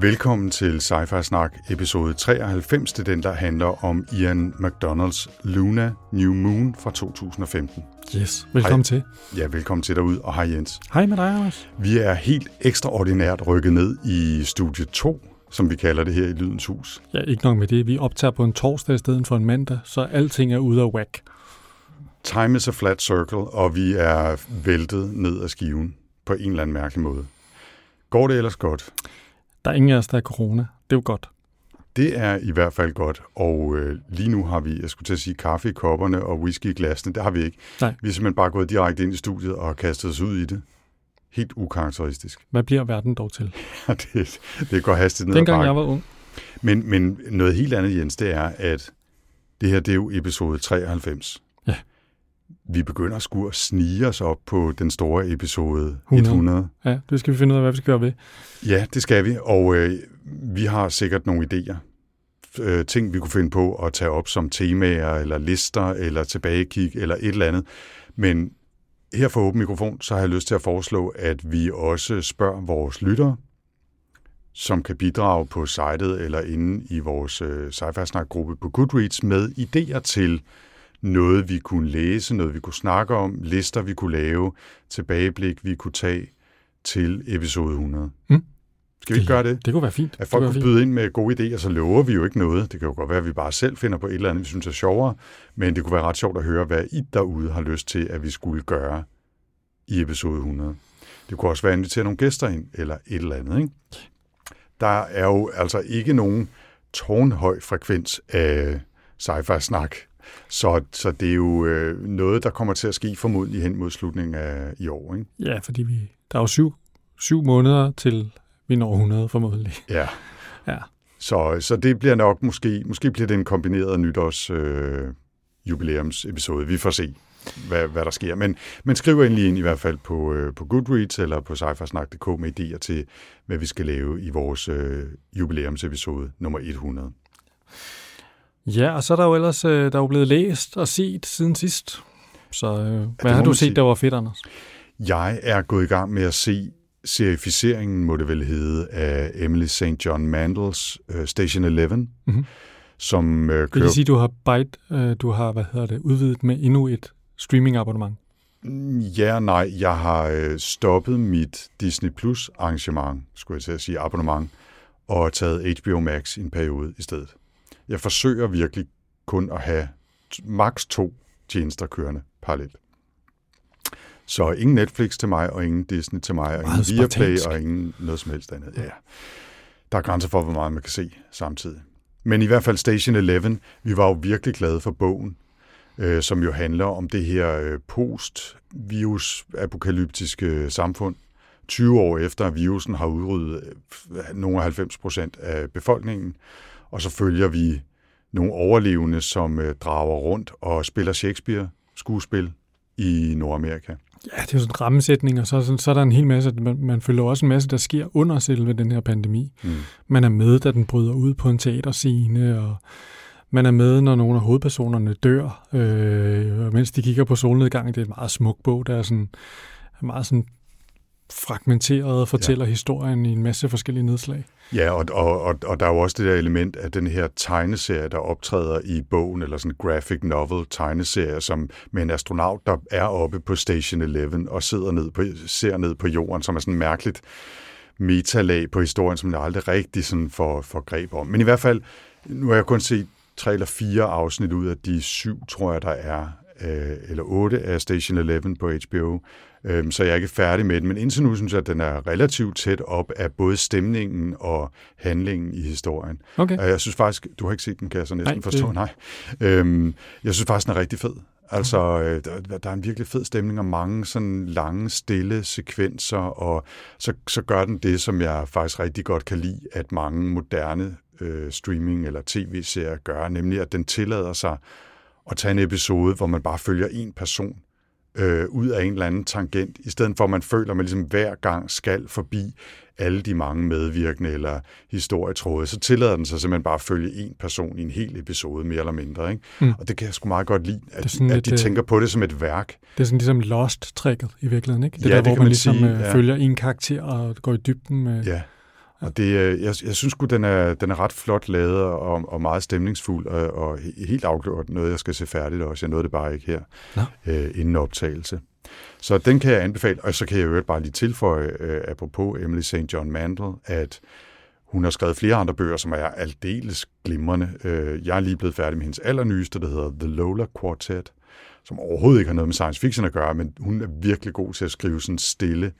Velkommen til Sci-Fi Snak, episode 93, det den, der handler om Ian McDonalds Luna New Moon fra 2015. Yes, velkommen Hej. til. Ja, velkommen til derude, og hej Jens. Hej med dig, Anders. Vi er helt ekstraordinært rykket ned i studie 2, som vi kalder det her i Lydens Hus. Ja, ikke nok med det. Vi optager på en torsdag i stedet for en mandag, så alting er ude af whack. Time is a flat circle, og vi er væltet ned af skiven på en eller anden mærkelig måde. Går det ellers godt? Der er ingen af os, der er corona. Det er jo godt. Det er i hvert fald godt, og øh, lige nu har vi, jeg skulle til at sige, kaffe i kopperne og whisky i glasene. Det har vi ikke. Nej. Vi er simpelthen bare gået direkte ind i studiet og kastet os ud i det. Helt ukarakteristisk. Hvad bliver verden dog til? det, det går hastigt ned Dengang jeg var ung. Men, men noget helt andet, Jens, det er, at det her det er jo episode 93. Vi begynder at skulle snige os op på den store episode 100. 100. Ja, det skal vi finde ud af, hvad vi skal gøre ved. Ja, det skal vi, og øh, vi har sikkert nogle idéer. Øh, ting, vi kunne finde på at tage op som temaer, eller lister, eller tilbagekig, eller et eller andet. Men her for åben mikrofon, så har jeg lyst til at foreslå, at vi også spørger vores lyttere, som kan bidrage på sitet eller inde i vores øh, sci gruppe på Goodreads med idéer til noget, vi kunne læse, noget, vi kunne snakke om, lister, vi kunne lave, tilbageblik, vi kunne tage til episode 100. Mm. Skal vi ikke gøre det? Det kunne være fint. At folk kunne fint. byde ind med gode idéer, så lover vi jo ikke noget. Det kan jo godt være, at vi bare selv finder på et eller andet, vi synes er sjovere, men det kunne være ret sjovt at høre, hvad I derude har lyst til, at vi skulle gøre i episode 100. Det kunne også være at invitere nogle gæster ind, eller et eller andet. Ikke? Der er jo altså ikke nogen tårnhøj frekvens af sci-fi-snak, så, så det er jo øh, noget, der kommer til at ske formodentlig hen mod slutningen af i år. Ikke? Ja, fordi vi, der er jo syv, syv måneder til vi når 100 formodentlig. Ja. Ja. Så, så det bliver nok måske, måske bliver det en kombineret nytårs øh, jubilæumsepisode. Vi får se, hvad, hvad der sker. Men, men skriv endelig ind i hvert fald på, øh, på Goodreads eller på cyfersnak.dk med idéer til, hvad vi skal lave i vores øh, jubilæumsepisode nummer 100. Ja, og så er der jo ellers øh, der er jo blevet læst og set siden sidst. Så øh, hvad har du set, sige. der var fedt, Anders? Jeg er gået i gang med at se serificeringen, må det vel hedde, af Emily St. John Mandels øh, Station 11, Mhm. som Det kører vil sige, du har byte, øh, du har, hvad hedder det, udvidet med endnu et streaming-abonnement. Ja og nej. Jeg har øh, stoppet mit Disney Plus arrangement, skulle jeg til at sige, abonnement, og taget HBO Max i en periode i stedet. Jeg forsøger virkelig kun at have maks to tjenester kørende parallelt. Så ingen Netflix til mig, og ingen Disney til mig, og ingen Viaplay, og ingen noget som helst andet. Ja. Der er grænser for, hvor meget man kan se samtidig. Men i hvert fald Station 11, vi var jo virkelig glade for bogen, øh, som jo handler om det her øh, post-virus-apokalyptiske samfund. 20 år efter, at virusen har udryddet øh, nogle af 90 procent af befolkningen, og så følger vi nogle overlevende, som øh, drager rundt og spiller Shakespeare-skuespil i Nordamerika. Ja, det er jo sådan en rammesætning, og så, så, så er der en hel masse, man, man følger også en masse, der sker under selve den her pandemi. Mm. Man er med, da den bryder ud på en teaterscene, og man er med, når nogle af hovedpersonerne dør, øh, mens de kigger på solnedgangen. Det er en meget smuk bog, der er sådan, meget sådan fragmenteret og fortæller ja. historien i en masse forskellige nedslag. Ja, og, og, og, og der er jo også det der element af den her tegneserie, der optræder i bogen, eller sådan en graphic novel tegneserie, som med en astronaut, der er oppe på Station 11 og sidder ned på, ser ned på jorden, som er sådan mærkeligt metalag på historien, som jeg aldrig rigtig sådan får, får greb om. Men i hvert fald, nu har jeg kun set tre eller fire afsnit ud af de syv, tror jeg, der er, øh, eller otte af Station 11 på HBO. Øhm, så jeg er ikke færdig med den, men indtil nu synes jeg, at den er relativt tæt op af både stemningen og handlingen i historien. Okay. Og jeg synes faktisk, du har ikke set den, kan jeg så næsten Nej, forstå, det- nej. Øhm, jeg synes faktisk, den er rigtig fed. Altså, øh, der, der er en virkelig fed stemning og mange sådan lange, stille sekvenser, og så, så gør den det, som jeg faktisk rigtig godt kan lide, at mange moderne øh, streaming- eller tv-serier gør, nemlig at den tillader sig at tage en episode, hvor man bare følger en person øh, ud af en eller anden tangent, i stedet for at man føler, at man ligesom hver gang skal forbi alle de mange medvirkende eller historietråde, så tillader den sig simpelthen bare at følge en person i en hel episode, mere eller mindre. Ikke? Mm. Og det kan jeg sgu meget godt lide, at, at lidt, de øh, tænker på det som et værk. Det er sådan ligesom Lost-trækket i virkeligheden, ikke? Det ja, der, det hvor man, man ligesom sige, øh, ja. følger en karakter og går i dybden med... Ja. Og det, øh, jeg, jeg synes godt den er, den er ret flot lavet og, og meget stemningsfuld, og, og helt afgjort noget, jeg skal se færdigt også. Jeg nåede det bare ikke her, ja. øh, inden optagelse. Så den kan jeg anbefale, og så kan jeg jo bare lige tilføje, øh, apropos Emily St. John Mandel, at hun har skrevet flere andre bøger, som er aldeles glimrende. Øh, jeg er lige blevet færdig med hendes allernyeste, der hedder The Lola Quartet, som overhovedet ikke har noget med science fiction at gøre, men hun er virkelig god til at skrive sådan stille,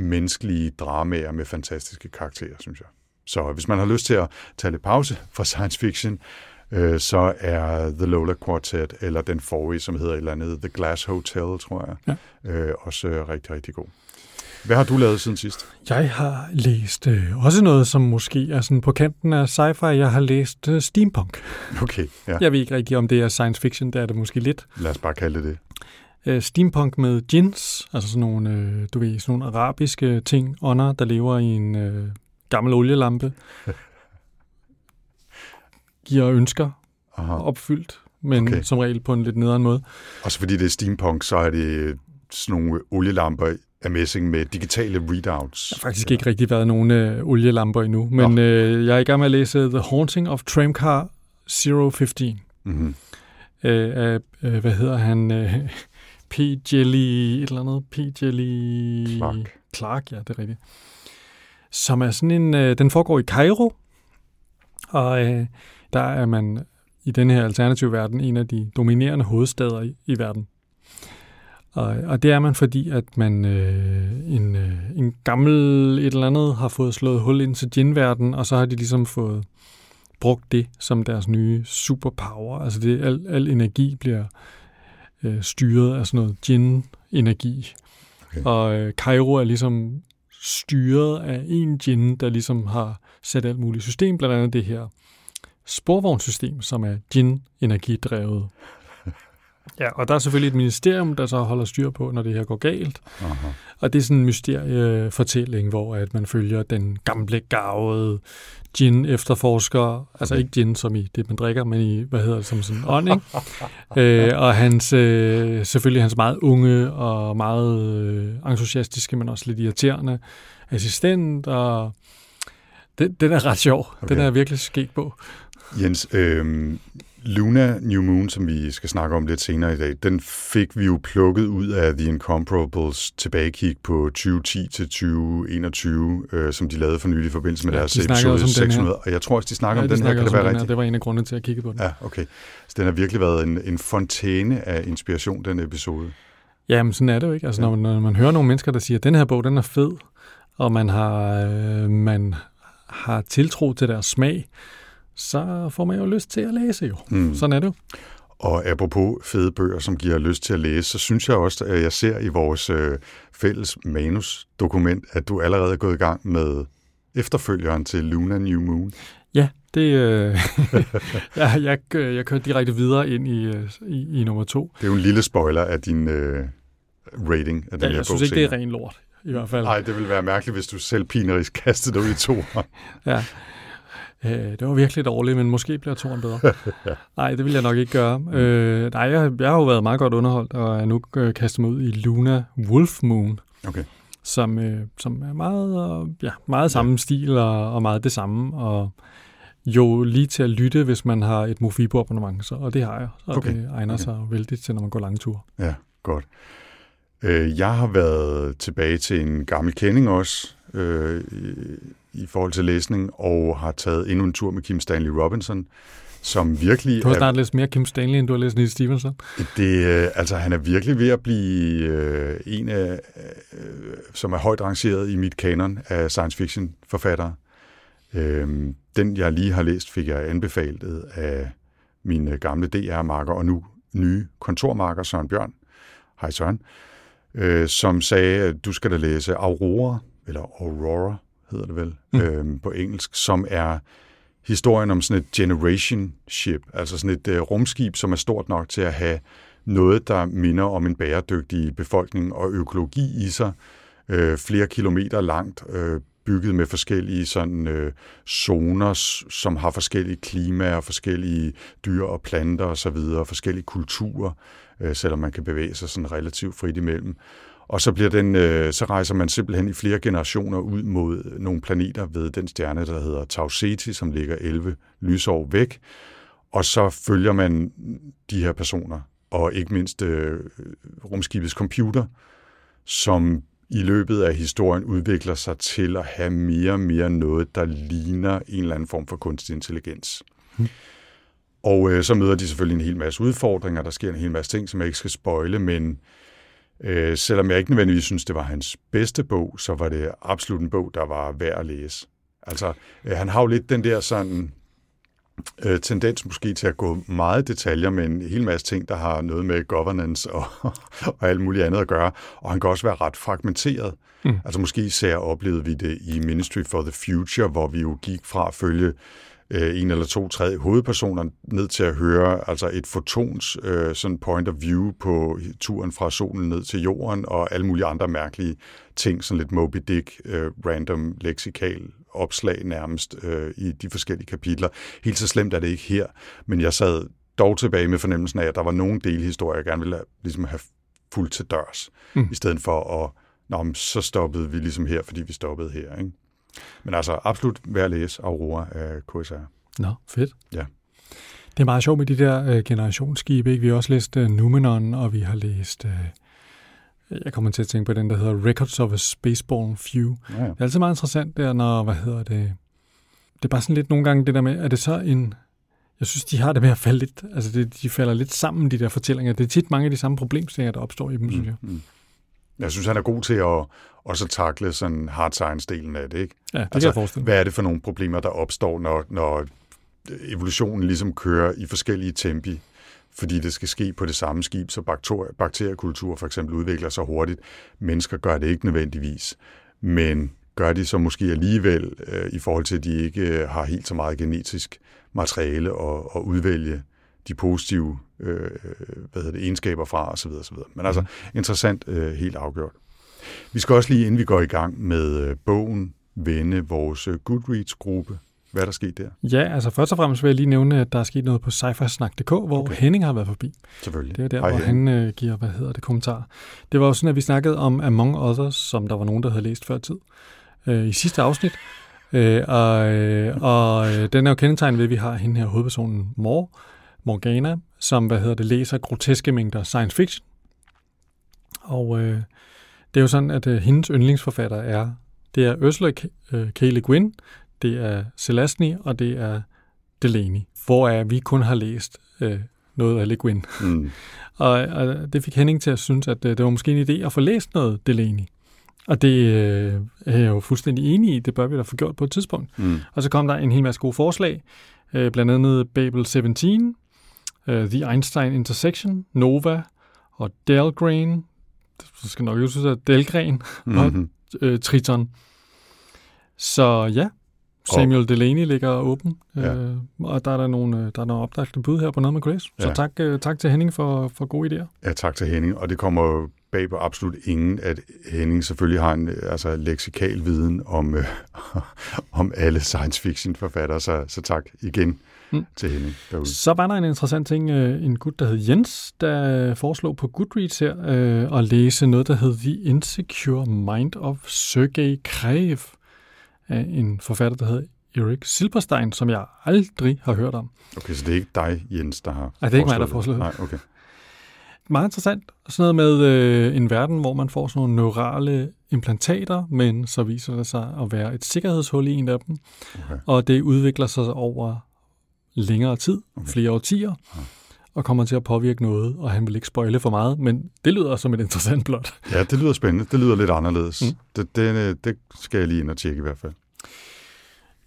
menneskelige dramaer med fantastiske karakterer, synes jeg. Så hvis man har lyst til at tage lidt pause fra science fiction, øh, så er The Lola Quartet, eller den forrige, som hedder et eller andet The Glass Hotel, tror jeg, ja. øh, også øh, rigtig, rigtig god. Hvad har du lavet siden sidst? Jeg har læst øh, også noget, som måske er sådan på kanten af sci-fi. Jeg har læst øh, steampunk. Okay, ja. Jeg ved ikke rigtig, om det er science fiction. Det er det måske lidt. Lad os bare kalde det det. Øh, steampunk med djinns, altså sådan nogle, øh, du ved, sådan nogle arabiske ting, ånder, der lever i en øh, gammel olielampe. Giver ønsker Aha. opfyldt, men okay. som regel på en lidt nederen måde. Og så fordi det er steampunk, så er det sådan nogle olielamper af messing med digitale readouts. Der har faktisk ikke rigtig været nogen øh, olielamper endnu, men øh, jeg er i gang med at læse The Haunting of Tramcar 015. Mm-hmm. Øh, af, øh, hvad hedder han? Øh, P. Jelly, et eller andet. P. Jelly... Clark. Clark, ja, det er rigtigt. Som er sådan en... Øh, den foregår i Cairo, og øh, der er man i den her alternative verden en af de dominerende hovedsteder i, i verden. Og, og det er man, fordi at man øh, en, øh, en gammel et eller andet har fået slået hul ind til djinverden, og så har de ligesom fået brugt det som deres nye superpower. Altså det, al, al energi bliver øh, styret af sådan noget djinn-energi. Okay. Og øh, Cairo er ligesom styret af en djinn, der ligesom har sat alt muligt system, blandt andet det her sporvognssystem, som er djinn-energidrevet. Ja, og der er selvfølgelig et ministerium, der så holder styr på, når det her går galt. Aha. Og det er sådan en mysteriefortælling, hvor at man følger den gamle, gavede gin efterforsker, altså ikke gin som i det, man drikker, men i, hvad hedder det, som sådan ånd, ikke? øh, og hans, øh, selvfølgelig hans meget unge og meget øh, entusiastiske, men også lidt irriterende assistent, og den, den er ret sjov. Okay. Den er virkelig sket på. Jens, øh, Luna New Moon, som vi skal snakke om lidt senere i dag, den fik vi jo plukket ud af The Incomparables tilbagekig på 2010 til 2021, øh, som de lavede for nylig i forbindelse med ja, deres de episode 600. Og jeg tror også, de snakker ja, om de den her. Kan det være rigtigt? Det var en af grundene til at kigge på den. Ja, okay. Så den har virkelig været en, en fontæne af inspiration, den episode. Jamen, sådan er det jo ikke. Altså, ja. når, man, når man hører nogle mennesker, der siger, at den her bog, den er fed, og man har, øh, man har tiltro til deres smag, så får man jo lyst til at læse jo. Mm. Sådan er det jo. Og apropos fede bøger, som giver lyst til at læse, så synes jeg også, at jeg ser i vores øh, fælles manusdokument, at du allerede er gået i gang med efterfølgeren til Luna New Moon. Ja, det, øh, jeg, jeg, jeg kørte direkte videre ind i, øh, i, i nummer to. Det er jo en lille spoiler af din øh, rating af den ja, her jeg synes ikke, det er ren lort, i hvert fald. Nej, det ville være mærkeligt, hvis du selv pinerisk kastede dig ud i to. ja, Øh, det var virkelig dårligt, men måske bliver toren bedre. Nej, det vil jeg nok ikke gøre. Mm. Øh, nej, jeg, jeg har jo været meget godt underholdt, og er nu øh, kastet mig ud i Luna Wolf Moon. Okay. Som, øh, som er meget, øh, ja, meget samme ja. stil og, og meget det samme, og jo lige til at lytte, hvis man har et Mofibo-abonnement, så, og det har jeg, så okay. det egner okay. sig vældig til, når man går lange ture. Ja, godt. Øh, jeg har været tilbage til en gammel kending også, øh, i forhold til læsning, og har taget endnu en tur med Kim Stanley Robinson, som virkelig Du har snart er, læst mere Kim Stanley, end du har læst Neil Stevenson. Det, øh, altså, han er virkelig ved at blive øh, en af, øh, som er højt rangeret i mit kanon af science fiction forfattere. Øh, den, jeg lige har læst, fik jeg anbefalet af mine gamle DR-marker, og nu nye kontormarker, Søren Bjørn, hej Søren, øh, som sagde, at du skal da læse Aurora, eller Aurora hedder det vel, mm. øh, på engelsk, som er historien om sådan et generation ship, altså sådan et øh, rumskib, som er stort nok til at have noget, der minder om en bæredygtig befolkning og økologi i sig, øh, flere kilometer langt, øh, bygget med forskellige sådan øh, zoner, som har forskellige klimaer, forskellige dyr og planter osv., og forskellige kulturer, øh, selvom man kan bevæge sig sådan relativt frit imellem. Og så, bliver den, øh, så rejser man simpelthen i flere generationer ud mod nogle planeter ved den stjerne, der hedder Tau Ceti, som ligger 11 lysår væk. Og så følger man de her personer, og ikke mindst øh, rumskibets computer, som i løbet af historien udvikler sig til at have mere og mere noget, der ligner en eller anden form for kunstig intelligens. Hmm. Og øh, så møder de selvfølgelig en hel masse udfordringer, der sker en hel masse ting, som jeg ikke skal spøjle, men øh, selvom jeg ikke nødvendigvis synes, det var hans bedste bog, så var det absolut en bog, der var værd at læse. Altså, øh, han har jo lidt den der sådan øh, tendens måske til at gå meget detaljer med en hel masse ting, der har noget med governance og, og alt muligt andet at gøre. Og han kan også være ret fragmenteret. Mm. Altså måske især oplevede vi det i Ministry for the Future, hvor vi jo gik fra at følge øh, en eller to tredje hovedpersoner ned til at høre altså et fotons øh, sådan point of view på turen fra solen ned til jorden og alle mulige andre mærkelige ting, sådan lidt Moby Dick, øh, random leksikal opslag nærmest øh, i de forskellige kapitler. Helt så slemt er det ikke her, men jeg sad dog tilbage med fornemmelsen af, at der var nogle delhistorier, jeg gerne ville have, ligesom have fuldt til dørs, mm. i stedet for at, nå, så stoppede vi ligesom her, fordi vi stoppede her. Ikke? Men altså absolut værd at læse Aurora af KSR. Nå, fedt. Ja. Det er meget sjovt med de der øh, generationsskibe. Ikke? Vi har også læst øh, Numenon, og vi har læst... Øh, jeg kommer til at tænke på den, der hedder Records of a Spaceborne Few. Ja, ja. Det er altid meget interessant der, når, hvad hedder det... Det er bare sådan lidt nogle gange det der med, er det så en... Jeg synes, de har det med at falde lidt... Altså, det, de falder lidt sammen, de der fortællinger. Det er tit mange af de samme problemstillinger, der opstår i dem, mm, synes jeg. Mm. Jeg synes, han er god til at også takle sådan hard science-delen af det, ikke? Ja, det altså, kan jeg forestille Hvad er det for nogle problemer, der opstår, når, når evolutionen ligesom kører i forskellige tempi, fordi det skal ske på det samme skib, så bakterier, bakteriekultur for eksempel udvikler sig hurtigt. Mennesker gør det ikke nødvendigvis, men gør de så måske alligevel øh, i forhold til, at de ikke øh, har helt så meget genetisk materiale at, at udvælge de positive øh, hvad hedder det, egenskaber fra osv. osv. Men altså, mm. interessant øh, helt afgjort. Vi skal også lige, inden vi går i gang med øh, bogen, vende vores øh, Goodreads-gruppe. Hvad er der sket der? Ja, altså først og fremmest vil jeg lige nævne, at der er sket noget på sci hvor okay. Henning har været forbi. Selvfølgelig. Det er der, Hej, hvor han øh, giver, hvad hedder det, kommentar. Det var jo sådan, at vi snakkede om Among Others, som der var nogen, der havde læst før tid, øh, i sidste afsnit. Øh, og øh, og øh, den er jo kendetegnet ved, at vi har hende her hovedpersonen Mor, Morgana, som hvad hedder det, læser groteske mængder science fiction. Og øh, det er jo sådan, at øh, hendes yndlingsforfatter er, det er Ursula K- øh, K. Le Guin, det er Celestny, og det er Delaney, hvor vi kun har læst øh, noget af Le Guin. Mm. og, og det fik Henning til at synes, at øh, det var måske en idé at få læst noget Delaney. Og det øh, er jeg jo fuldstændig enig i, det bør vi da få gjort på et tidspunkt. Mm. Og så kom der en hel masse gode forslag, øh, blandt andet Babel 17, uh, The Einstein Intersection, Nova og Delgrain, så skal nok jo at Delgren mm-hmm. og uh, Triton. Så ja, Samuel oh. Delaney ligger åben, ja. uh, og der er der nogle, der er nogle opdagte bud her på noget med Grace. Så ja. tak, uh, tak til Henning for, for gode idéer. Ja, tak til Henning, og det kommer bag på absolut ingen, at Henning selvfølgelig har en altså, leksikal viden om, uh, om alle science fiction forfattere, så, så tak igen mm. til hende derude. Så var der en interessant ting. Øh, en gut, der hed Jens, der foreslog på Goodreads her øh, at læse noget, der hed The Insecure Mind of Sergei Krev af en forfatter, der hed Erik Silberstein, som jeg aldrig har hørt om. Okay, så det er ikke dig, Jens, der har Nej, det er ikke mig, der har foreslået Nej, okay. Meget interessant. Sådan noget med øh, en verden, hvor man får sådan nogle neurale implantater, men så viser det sig at være et sikkerhedshul i en af dem. Okay. Og det udvikler sig over længere tid, okay. flere årtier, ja. og kommer til at påvirke noget, og han vil ikke spoile for meget, men det lyder som et interessant plot. Ja, det lyder spændende. Det lyder lidt anderledes. Mm. Det, det, det skal jeg lige ind og tjekke i hvert fald.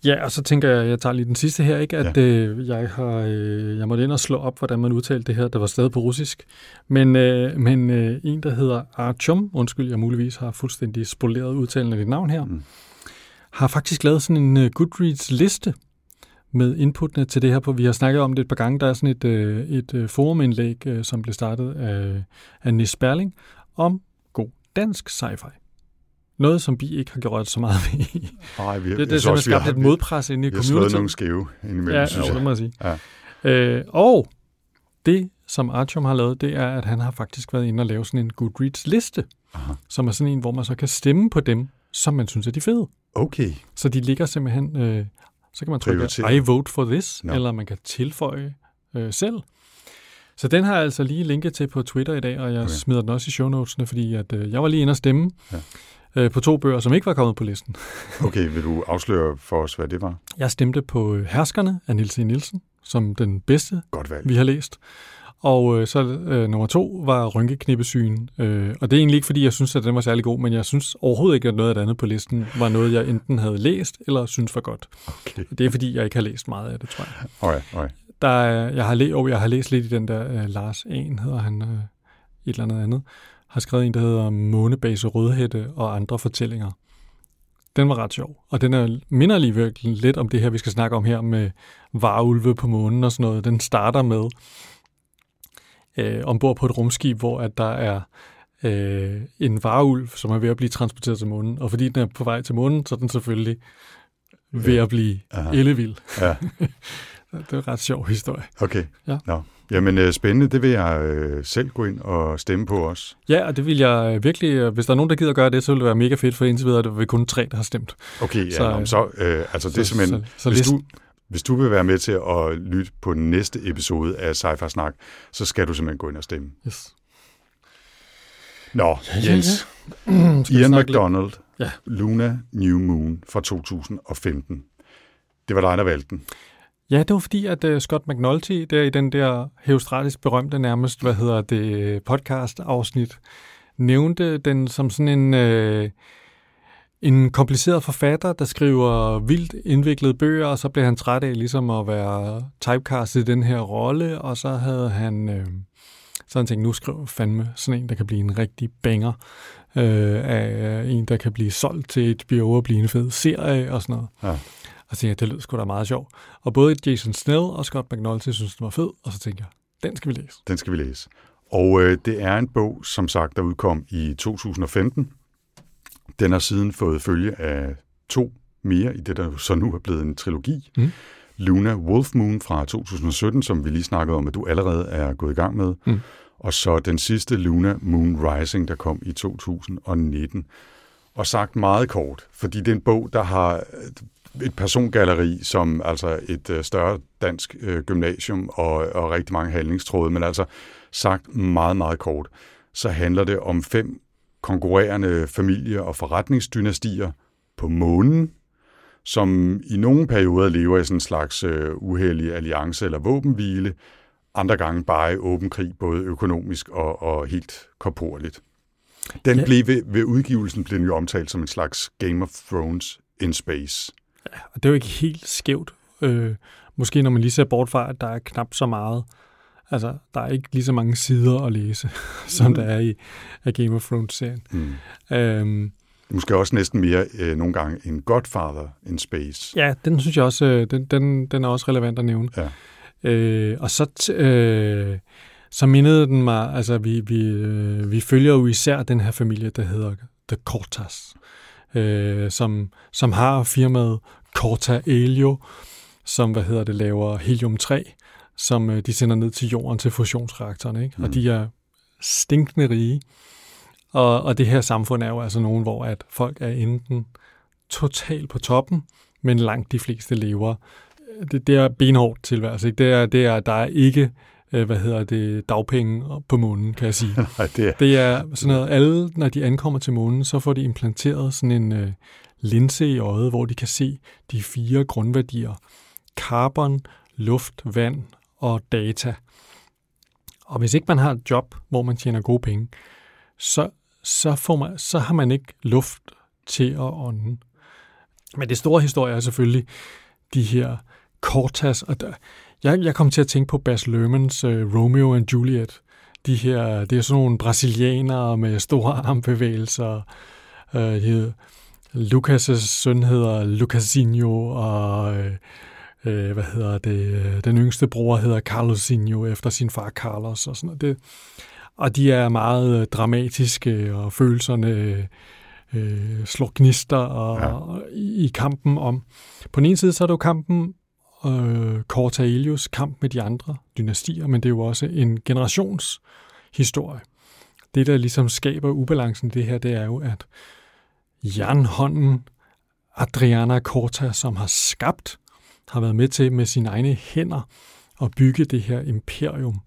Ja, og så tænker jeg, jeg tager lige den sidste her, ikke? at ja. øh, jeg har øh, jeg måtte ind og slå op, hvordan man udtalte det her. Det var stadig på russisk. Men, øh, men øh, en, der hedder Archum, undskyld, jeg muligvis har fuldstændig spoleret udtalen af dit navn her, mm. har faktisk lavet sådan en uh, Goodreads-liste med inputtene til det her. På. Vi har snakket om det et par gange. Der er sådan et, øh, et øh, forumindlæg, øh, som blev startet af, af Nis Berling, om god dansk sci-fi. Noget, som vi ikke har gjort så meget ved. Nej, vi, det, det er simpelthen skabt et modpres inde i community. Vi har nogle skæve indimellem, ja, synes jeg. det må jeg sige. Ja. Øh, og det, som Artyom har lavet, det er, at han har faktisk været inde og lave sådan en Goodreads-liste, Aha. som er sådan en, hvor man så kan stemme på dem, som man synes er de fede. Okay. Så de ligger simpelthen, øh, så kan man trykke, I vote for this, no. eller man kan tilføje øh, selv. Så den har jeg altså lige linket til på Twitter i dag, og jeg okay. smider den også i show notesene, fordi at, øh, jeg var lige inde og stemme. Ja øh, på to bøger, som ikke var kommet på listen. Okay, vil du afsløre for os, hvad det var? Jeg stemte på Herskerne af Nils E. Nielsen, som den bedste, Godt valg. vi har læst. Og øh, så øh, nummer to var Rynkeknippesyn. Øh, og det er egentlig ikke, fordi jeg synes, at den var særlig god, men jeg synes overhovedet ikke, at noget af det andet på listen var noget, jeg enten havde læst eller synes var godt. Okay. Det er, fordi jeg ikke har læst meget af det, tror jeg. Okay, okay. Der er, jeg, har læ- oh, jeg har læst lidt i den der uh, Lars En, hedder han, uh, et eller andet andet har skrevet en, der hedder Månebase Rødhætte og andre fortællinger. Den var ret sjov, og den er, minder lige virkelig lidt om det her, vi skal snakke om her med varulve på månen og sådan noget. Den starter med øh, ombord på et rumskib, hvor at der er øh, en varulv, som er ved at blive transporteret til månen. Og fordi den er på vej til månen, så er den selvfølgelig ved at blive Aha. ellevild. Ja. det er en ret sjov historie. Okay. Ja. Nå. Jamen øh, spændende, det vil jeg øh, selv gå ind og stemme på også. Ja, og det vil jeg øh, virkelig, hvis der er nogen, der gider gøre det, så vil det være mega fedt, for indtil videre det vil kun tre, der har stemt. Okay, ja, så, nå, så øh, altså det er simpelthen, så, så, hvis, du, hvis du vil være med til at lytte på den næste episode af sci Snak, så skal du simpelthen gå ind og stemme. Yes. Nå, Jens. Ja, ja. Ian McDonald, ja. Luna New Moon fra 2015. Det var dig, der valgte den. Ja, det var fordi, at uh, Scott McNulty, der i den der heostratisk berømte nærmest, hvad hedder det, podcast-afsnit, nævnte den som sådan en, uh, en kompliceret forfatter, der skriver vildt indviklede bøger, og så blev han træt af ligesom at være typecastet i den her rolle, og så havde han... Uh, så han tænkt, nu skriver fandme sådan en, der kan blive en rigtig banger, øh, af en, der kan blive solgt til et bio og blive en fed serie og sådan noget. Ja. Og så tænkte jeg, det lød sgu da meget sjovt. Og både Jason Snell og Scott McNulty synes, den var fed, og så tænkte jeg, den skal vi læse. Den skal vi læse. Og øh, det er en bog, som sagt, der udkom i 2015. Den har siden fået følge af to mere i det, der så nu er blevet en trilogi. Mm. Luna Wolf Moon fra 2017, som vi lige snakkede om, at du allerede er gået i gang med. Mm. Og så den sidste Luna Moon Rising, der kom i 2019. Og sagt meget kort, fordi det er en bog, der har et persongalleri som altså et øh, større dansk øh, gymnasium og, og rigtig mange handlingstråde, men altså sagt meget, meget kort, så handler det om fem konkurrerende familie- og forretningsdynastier på månen, som i nogle perioder lever i sådan en slags øh, uheldig alliance eller våbenhvile, andre gange bare i åben krig, både økonomisk og, og helt korporligt. Den ja. blev ved, ved udgivelsen blev den jo omtalt som en slags Game of Thrones in space. Ja, og det er jo ikke helt skævt. Øh, måske når man lige ser bort fra, at der er knap så meget. Altså, der er ikke lige så mange sider at læse, som mm. der er i af Game of Thrones-serien. Mm. Øhm, Måske også næsten mere øh, nogle gange en Godfather in Space. Ja, den synes jeg også, øh, den, den, den er også relevant at nævne. Ja. Øh, og så, t- øh, så mindede den mig, altså vi, vi, øh, vi følger jo især den her familie, der hedder The Cortas øh, som, som har firmaet Corta Elio, som hvad hedder det, laver helium-3, som øh, de sender ned til jorden til fusionsreaktorerne. Ikke? Mm. Og de er stinkende rige. Og, og det her samfund er jo altså nogen, hvor at folk er enten totalt på toppen, men langt de fleste lever. Det, det er benhårdt tilværelse. Ikke? Det, er, det er, der er ikke øh, hvad hedder det, dagpenge på månen, kan jeg sige. Nej, det, er... det er sådan noget, alle, når de ankommer til månen, så får de implanteret sådan en øh, linse i øjet, hvor de kan se de fire grundværdier. Carbon, luft, vand og data. Og hvis ikke man har et job, hvor man tjener gode penge, så, så, får man, så har man ikke luft til at ånde. Men det store historie er selvfølgelig de her Cortas, og der, jeg, jeg kom til at tænke på Bas Lermans uh, Romeo and Juliet. De her, det er sådan nogle brasilianere med store armbevægelser. Øh, uh, Lukas' søn hedder Lucasinho, og uh, uh, hvad hedder det, den yngste bror hedder Carlosinho efter sin far Carlos og sådan noget. Det, og de er meget dramatiske, og følelserne øh, slår gnister og, ja. og, i kampen om... På den ene side, så er det jo kampen øh, Korta Elius kamp med de andre dynastier, men det er jo også en generationshistorie. Det, der ligesom skaber ubalancen i det her, det er jo, at jernhånden Adriana Corta, som har skabt, har været med til med sine egne hænder at bygge det her imperium.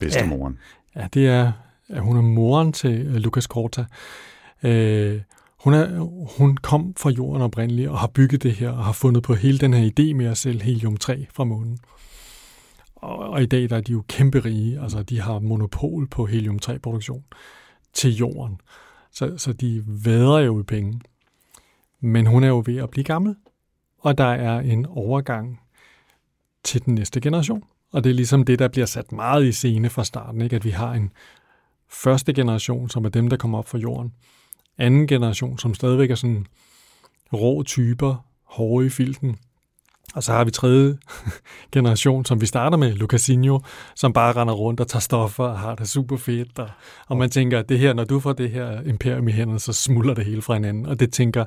Bedstemoren. Ja, ja det er, at hun er moren til uh, Lucas Corta. Øh, hun, er, hun kom fra jorden oprindeligt og har bygget det her og har fundet på hele den her idé med at sælge helium-3 fra månen. Og, og i dag der er de jo kæmpe rige, altså de har monopol på helium-3-produktion til jorden. Så, så de vader jo i penge. Men hun er jo ved at blive gammel, og der er en overgang til den næste generation. Og det er ligesom det, der bliver sat meget i scene fra starten, ikke? at vi har en første generation, som er dem, der kommer op fra jorden, anden generation, som stadigvæk er sådan rå typer, hårde i filten. Og så har vi tredje generation, som vi starter med, Lucasinho, som bare render rundt og tager stoffer og har det super fedt. Og, og man tænker, at det her, når du får det her imperium i hænderne, så smuldrer det hele fra hinanden. Og det tænker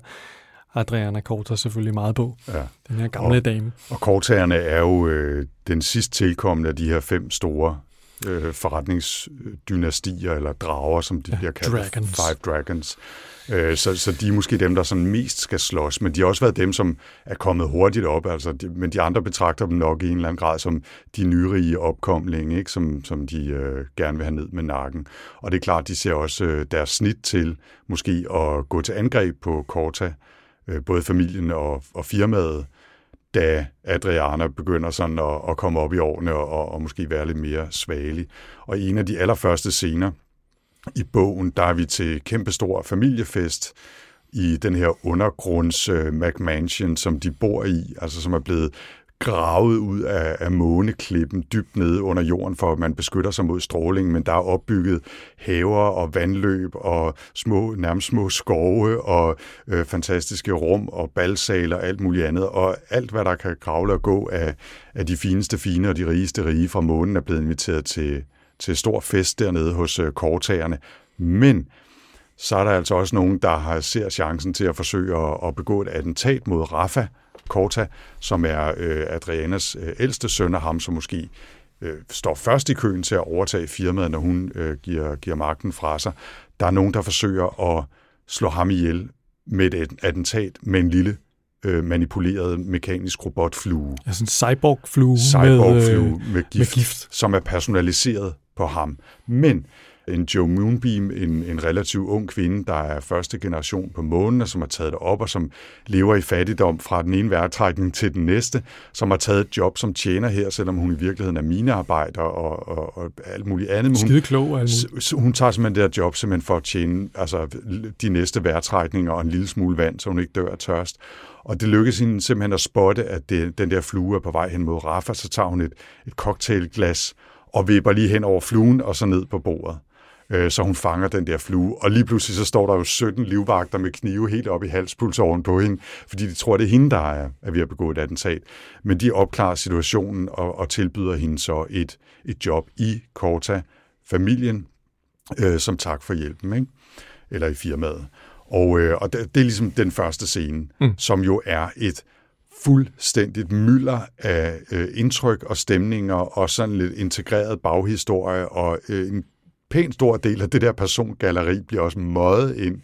Adriana Korta selvfølgelig meget på. Ja. Den her gamle og, dame. Og Kortagerne er jo øh, den sidst tilkommende af de her fem store øh, forretningsdynastier, eller drager, som de ja, bliver kaldt. Dragons. Five Dragons. Øh, så, så de er måske dem, der sådan mest skal slås, men de har også været dem, som er kommet hurtigt op, altså, de, men de andre betragter dem nok i en eller anden grad som de nyrige opkomlinge, ikke? Som, som de øh, gerne vil have ned med nakken. Og det er klart, de ser også øh, deres snit til måske at gå til angreb på Korta, øh, både familien og, og firmaet, da Adriana begynder sådan at, at komme op i årene og, og måske være lidt mere svagelig. Og en af de allerførste scener i bogen, der er vi til kæmpestor familiefest i den her undergrunds øh, McMansion, som de bor i, altså som er blevet gravet ud af, af måneklippen dybt nede under jorden, for at man beskytter sig mod stråling, men der er opbygget haver og vandløb og små, nærmest små skove og øh, fantastiske rum og balsaler og alt muligt andet, og alt, hvad der kan kravle og gå af, af de fineste fine og de rigeste rige fra månen, er blevet inviteret til, til stor fest dernede hos øh, kortagerne. Men så er der altså også nogen, der har ser chancen til at forsøge at, at begå et attentat mod Rafa, Korta, som er øh, Adrianas øh, ældste søn, og ham som måske øh, står først i køen til at overtage firmaet, når hun øh, giver, giver magten fra sig. Der er nogen, der forsøger at slå ham ihjel med et attentat med en lille øh, manipuleret mekanisk robotflue. Altså en cyborg-flue, cyborg-flue med, øh, med, gift, med gift, som er personaliseret på ham. Men en Joe Moonbeam, en, en relativt ung kvinde, der er første generation på månen, og som har taget det op, og som lever i fattigdom fra den ene værtrækning til den næste, som har taget et job som tjener her, selvom hun i virkeligheden er minearbejder og, og, og alt muligt andet. Men Skide klog og alt muligt. Hun tager simpelthen det her job simpelthen for at tjene altså, de næste værtrækninger og en lille smule vand, så hun ikke dør af tørst. Og det lykkes hende simpelthen at spotte, at det, den der flue er på vej hen mod Rafa, så tager hun et, et cocktailglas og vipper lige hen over fluen og så ned på bordet. Øh, så hun fanger den der flue. Og lige pludselig så står der jo 17 livvagter med knive helt op i halspuls oven på hende, fordi de tror, det er hende, der er, er ved at begå et attentat. Men de opklarer situationen og, og tilbyder hende så et, et job i Korta, familien, øh, som tak for hjælpen, ikke? eller i firmaet. Og, øh, og det, det er ligesom den første scene, mm. som jo er et fuldstændigt mylder af øh, indtryk og stemninger og sådan lidt integreret baghistorie og øh, en pæn stor del af det der persongalleri bliver også møjet ind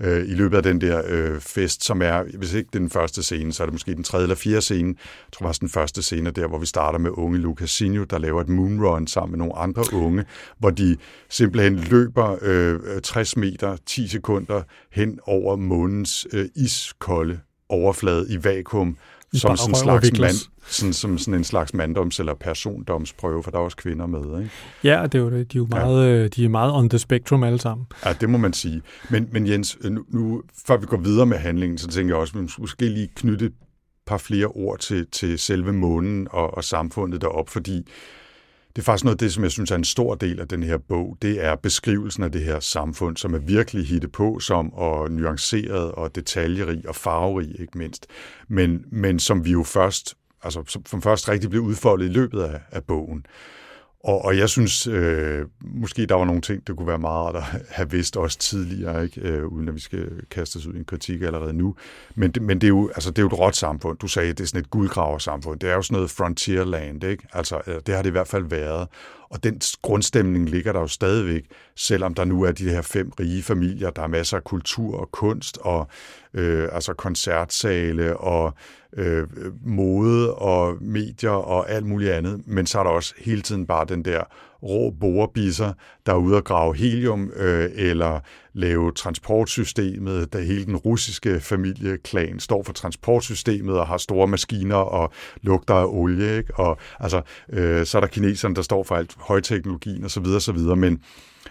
øh, i løbet af den der øh, fest, som er, hvis ikke den første scene, så er det måske den tredje eller fjerde scene. Jeg tror faktisk den første scene der, hvor vi starter med unge Lucasinho, der laver et moonrun sammen med nogle andre unge, hvor de simpelthen løber øh, 60 meter, 10 sekunder hen over månens øh, iskolde overflade i vakuum, som sådan en slags mand, sådan, som sådan en slags manddoms- eller persondomsprøve, for der er også kvinder med, ikke? Ja, det er jo det. De er jo meget, ja. de er meget on the spectrum alle sammen. Ja, det må man sige. Men, men Jens, nu, nu, før vi går videre med handlingen, så tænker jeg også, at vi måske lige knytte et par flere ord til, til selve månen og, og samfundet derop, fordi det er faktisk noget af det, som jeg synes er en stor del af den her bog. Det er beskrivelsen af det her samfund, som er virkelig hitte på som og nuanceret og detaljerig og farverig, ikke mindst. Men, men som vi jo først, altså som først rigtig blev udfoldet i løbet af, af bogen. Og, og jeg synes, øh, måske der var nogle ting, der kunne være meget at have vidst også tidligere, ikke? Øh, uden at vi skal kaste os ud i en kritik allerede nu. Men, det, men det, er jo, altså, det er jo et råt samfund. Du sagde, det er sådan et guldgraversamfund. Det er jo sådan noget frontierland, ikke? Altså, øh, det har det i hvert fald været. Og den grundstemning ligger der jo stadigvæk, selvom der nu er de her fem rige familier. Der er masser af kultur og kunst og øh, altså koncertsale og øh, mode og medier og alt muligt andet. Men så er der også hele tiden bare den der rå borebisser, der er ude at grave helium øh, eller lave transportsystemet, da hele den russiske familieklan står for transportsystemet og har store maskiner og lugter af olie. Ikke? Og altså, øh, så er der kineserne, der står for alt højteknologien osv. osv. Men,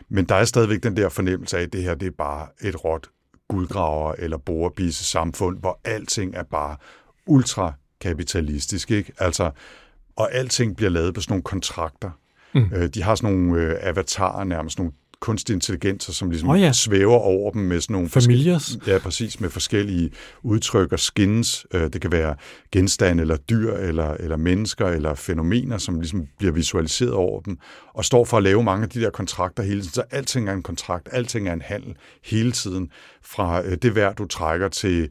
men der er stadigvæk den der fornemmelse af, at det her det er bare et råt guldgraver eller borebisse samfund, hvor alting er bare ultrakapitalistisk, ikke? Altså, og alting bliver lavet på sådan nogle kontrakter. Mm. Øh, de har sådan nogle øh, avatarer, nærmest nogle kunstig intelligenser, som ligesom oh, ja. svæver over dem med sådan nogle... Familiers. Ja, præcis, med forskellige udtryk og skins. Øh, det kan være genstande, eller dyr, eller, eller mennesker, eller fænomener, som ligesom bliver visualiseret over dem, og står for at lave mange af de der kontrakter hele tiden. Så alting er en kontrakt, alting er en handel hele tiden, fra øh, det værd, du trækker til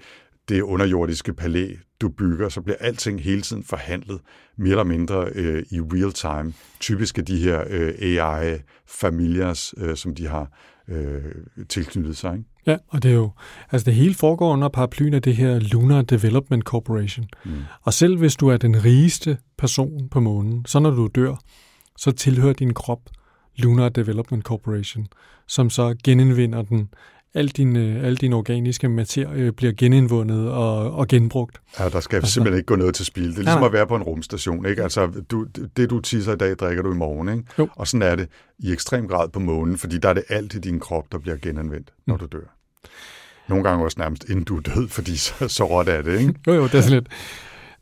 det underjordiske palæ, du bygger, så bliver alting hele tiden forhandlet mere eller mindre øh, i real time. Typisk er de her øh, AI-familiers, øh, som de har øh, tilknyttet sig. Ikke? Ja, og det er jo, altså det hele foregår under paraplyen af det her Lunar Development Corporation. Mm. Og selv hvis du er den rigeste person på månen, så når du dør, så tilhører din krop Lunar Development Corporation, som så genindvinder den al din, øh, al din organiske materie bliver genindvundet og, og genbrugt. Ja, der skal altså, simpelthen ikke gå noget til spil. Det er ligesom ja, at være på en rumstation. Ikke? Altså, du, det, du tisser i dag, drikker du i morgen. Ikke? Jo. Og sådan er det i ekstrem grad på månen, fordi der er det alt i din krop, der bliver genanvendt, når mm. du dør. Nogle gange også nærmest inden du er død, fordi så, så råt er det, ikke? jo, jo, det er sådan lidt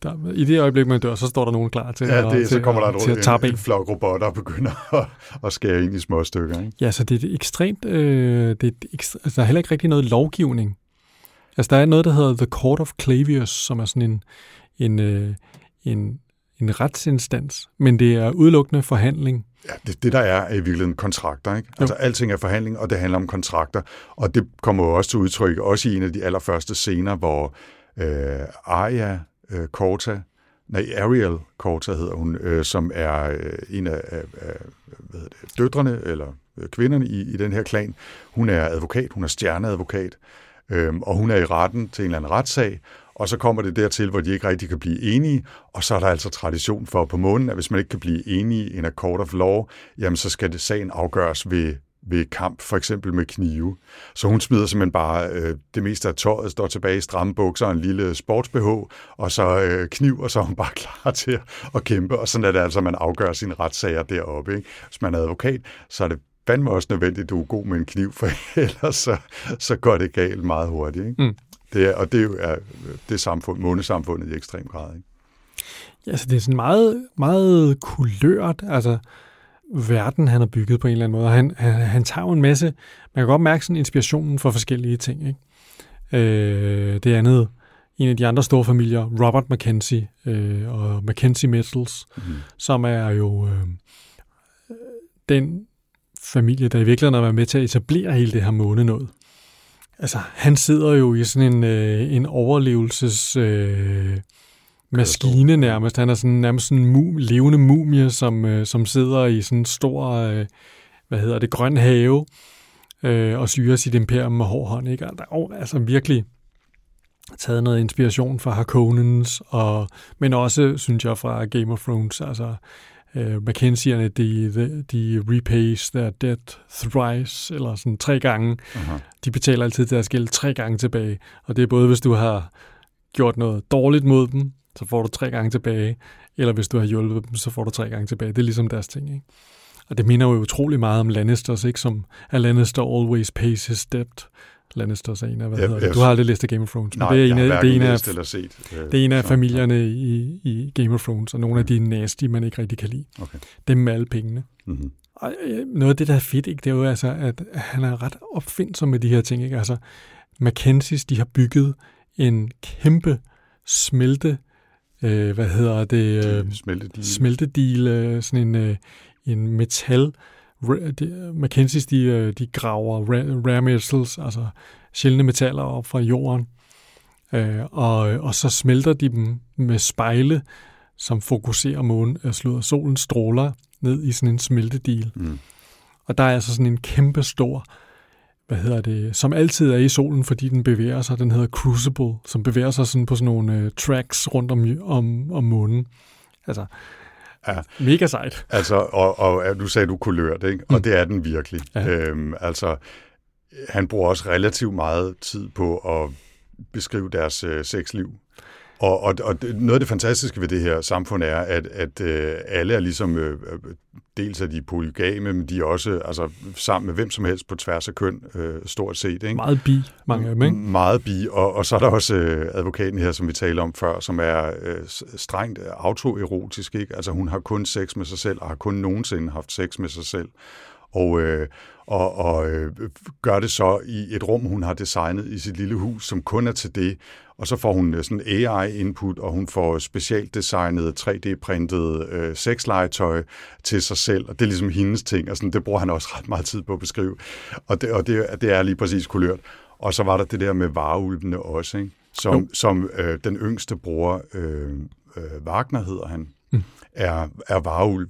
der, I det øjeblik, man dør, så står der nogen klar til, ja, det, at, så kommer der til at tabe en, en flok robotter og begynder at, at skære ind i små stykker. Ikke? Ja, så det er ekstremt... Øh, det er ekstra, altså, der er heller ikke rigtig noget lovgivning. Altså, der er noget, der hedder The Court of Clavius, som er sådan en, en, øh, en, en retsinstans, men det er udelukkende forhandling. Ja, det, det der er, er i virkeligheden kontrakter. Ikke? Altså, alting er forhandling, og det handler om kontrakter. Og det kommer jo også til udtryk, også i en af de allerførste scener, hvor øh, Arya øh, Korta, nej, Ariel Korta hedder hun, øh, som er øh, en af, af, af hvad hedder det, døtrene, eller øh, kvinderne i, i den her klan. Hun er advokat, hun er stjerneadvokat, øh, og hun er i retten til en eller anden retssag, og så kommer det dertil, hvor de ikke rigtig kan blive enige, og så er der altså tradition for på månen, at hvis man ikke kan blive enige i en court of law, jamen så skal det sagen afgøres ved ved kamp, for eksempel med knive. Så hun smider simpelthen bare øh, det meste af tøjet, står tilbage i stramme bukser og en lille sportsbh, og så øh, kniv, og så er hun bare klar til at kæmpe. Og sådan er det altså, man afgør sine retssager deroppe. Ikke? Hvis man er advokat, så er det fandme også nødvendigt, at du er god med en kniv, for ellers så, så går det galt meget hurtigt. Ikke? Mm. Det er, og det er jo er, det samfund, månesamfundet i ekstrem grad. Ikke? Ja, så det er sådan meget, meget kulørt. Altså, verden, han har bygget på en eller anden måde. Han, han, han tager jo en masse, man kan godt mærke sådan inspirationen for forskellige ting. Ikke? Øh, det andet, en af de andre store familier, Robert Mackenzie øh, og Mackenzie Metals, mm. som er jo øh, den familie, der i virkeligheden har været med til at etablere hele det her månenåd. Altså, han sidder jo i sådan en, øh, en overlevelses... Øh, maskine nærmest. Han er sådan, nærmest sådan en mum, levende mumie, som, øh, som sidder i sådan en stor, øh, hvad hedder det, grøn have, øh, og syrer sit imperium med hård hånd. Ikke? Og der er altså virkelig taget noget inspiration fra Harkonnens, og, men også, synes jeg, fra Game of Thrones. Altså, øh, Mackenzie'erne, de, de, de repays their debt thrice, eller sådan tre gange. Uh-huh. De betaler altid deres gæld tre gange tilbage. Og det er både, hvis du har gjort noget dårligt mod dem, så får du tre gange tilbage, eller hvis du har hjulpet dem, så får du tre gange tilbage. Det er ligesom deres ting, ikke? Og det minder jo utrolig meget om Lannisters, ikke? Som a Lannister always pays his debt. Lannisters er en af, hvad Ja, hedder det? jeg- Du har aldrig læst Game of Thrones, men Nej, det er jeg en af, det er en af, eller set. øh, det er en af så- familierne i, i Game of Thrones, og nogle af de nasty, man ikke rigtig kan lide. Okay. Dem med alle pengene. Mhm. Og øh, noget af det, der er fedt, ikke, det er jo altså, at han er ret opfindsom med de her ting. Ikke? Altså, Mackenzie's, de har bygget en kæmpe smelte, øh, hvad hedder det, øh, De smelte de... smeltedil, øh, sådan en, øh, en metal. De- Mackenzie's, de, øh, de graver ra- rare metals, altså sjældne metaller op fra jorden, øh, og, og så smelter de dem med spejle, som fokuserer månen, øh, slår solens stråler ned i sådan en smeltedil. Mm. Og der er altså sådan en kæmpe stor, hvad hedder det, som altid er i solen, fordi den bevæger sig. Den hedder Crucible, som bevæger sig sådan på sådan nogle øh, tracks rundt om, om, om månen. Altså, Ja. mega sejt. Altså, og, og du sagde, du kulørt, ikke? Og Mm. det er den virkelig. Ja. Øhm, altså, han bruger også relativt meget tid på at beskrive deres øh, sexliv. Og, og, og det- noget af det fantastiske ved det her samfund er, at, at øh, alle er ligesom, øh, øh, dels er de polygame, men de er også altså, sammen med hvem som helst på tværs af køn, øh, stort set. Ikke? Meget bi, mange af dem, ikke? Meget bi, og, og så er der også øh, advokaten her, som vi talte om før, som er øh, strengt autoerotisk. Ikke? Altså hun har kun sex med sig selv, og har kun nogensinde haft sex med sig selv. Og, øh, og, og øh, gør det så i et rum, hun har designet i sit lille hus, som kun er til det. Og så får hun øh, sådan AI-input, og hun får specielt designet 3D-printet øh, sexlegetøj til sig selv. Og det er ligesom hendes ting, og sådan, det bruger han også ret meget tid på at beskrive. Og det, og det, det er lige præcis kulørt. Og så var der det der med vareulvene også, ikke? som, Jo. som øh, den yngste bror, øh, øh, Wagner hedder han, mm. er, er vareulv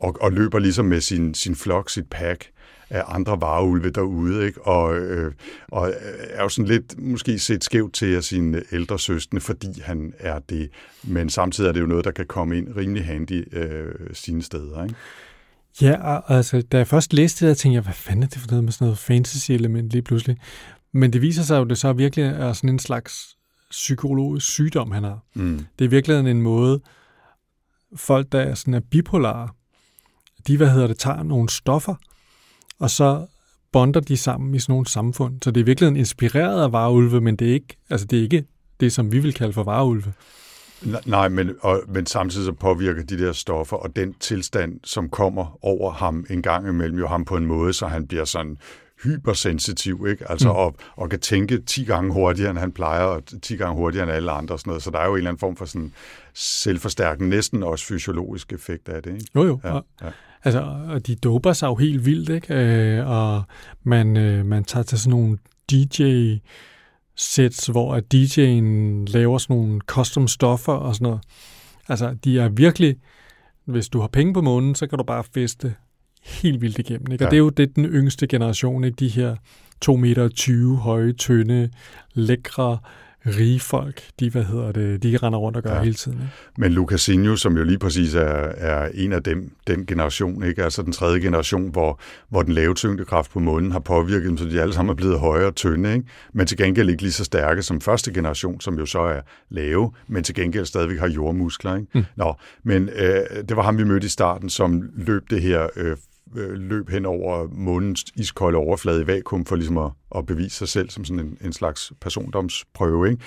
og, og løber ligesom med sin, sin flok, sit pack af andre vareulve derude, ikke? Og, øh, og er jo sådan lidt måske set skævt til af sine ældre søskende, fordi han er det. Men samtidig er det jo noget, der kan komme ind rimelig handy øh, sine steder, ikke? Ja, og, altså, da jeg først læste det, tænkte jeg, hvad fanden er det for noget med sådan noget fantasy-element lige pludselig? Men det viser sig jo, at det så virkelig er sådan en slags psykologisk sygdom, han har. Mm. Det er virkelig en måde, folk, der er, sådan er bipolare, de, hvad hedder det, tager nogle stoffer, og så bonder de sammen i sådan nogle samfund. Så det er virkelig inspireret af varulve, men det er ikke, altså det er ikke det, som vi vil kalde for varulve. N- Nej, men, og, men samtidig så påvirker de der stoffer, og den tilstand, som kommer over ham en gang imellem, jo ham på en måde, så han bliver sådan hypersensitiv, ikke? Altså, Mm. mm. og, og kan tænke 10 gange hurtigere, end han plejer, og 10 gange hurtigere end alle andre og sådan noget. Så der er jo en eller anden form for sådan selvforstærkende, næsten også fysiologisk effekt af det, ikke? Jo jo, Ja, og, ja. Altså, og de doper sig jo helt vildt, ikke? Øh, og man, øh, man tager til sådan nogle DJ sets, hvor at DJ'en laver sådan nogle custom stoffer og sådan noget. Altså, de er virkelig, hvis du har penge på månen, så kan du bare feste helt vildt igennem. Ikke? Og Ja. det er jo det, den yngste generation, ikke? de her 2 meter 20 høje, tynde, lækre, rige folk, de, hvad hedder det, de render rundt og gør ja. Hele tiden. Ikke? Men Lucasinho, som jo lige præcis er, er en af dem, den generation, ikke? altså den tredje generation, hvor, hvor den lave tyngdekraft på månen har påvirket dem, så de alle sammen er blevet højere og tynde, ikke? men til gengæld ikke lige så stærke som første generation, som jo så er lave, men til gengæld stadigvæk har jordmuskler. Ikke? Mm. Nå, men øh, det var ham, vi mødte i starten, som løb det her øh, Øh, løb hen over månens iskolde overflade i vakuum for ligesom at, at bevise sig selv som sådan en, en slags persondomsprøve. Ikke?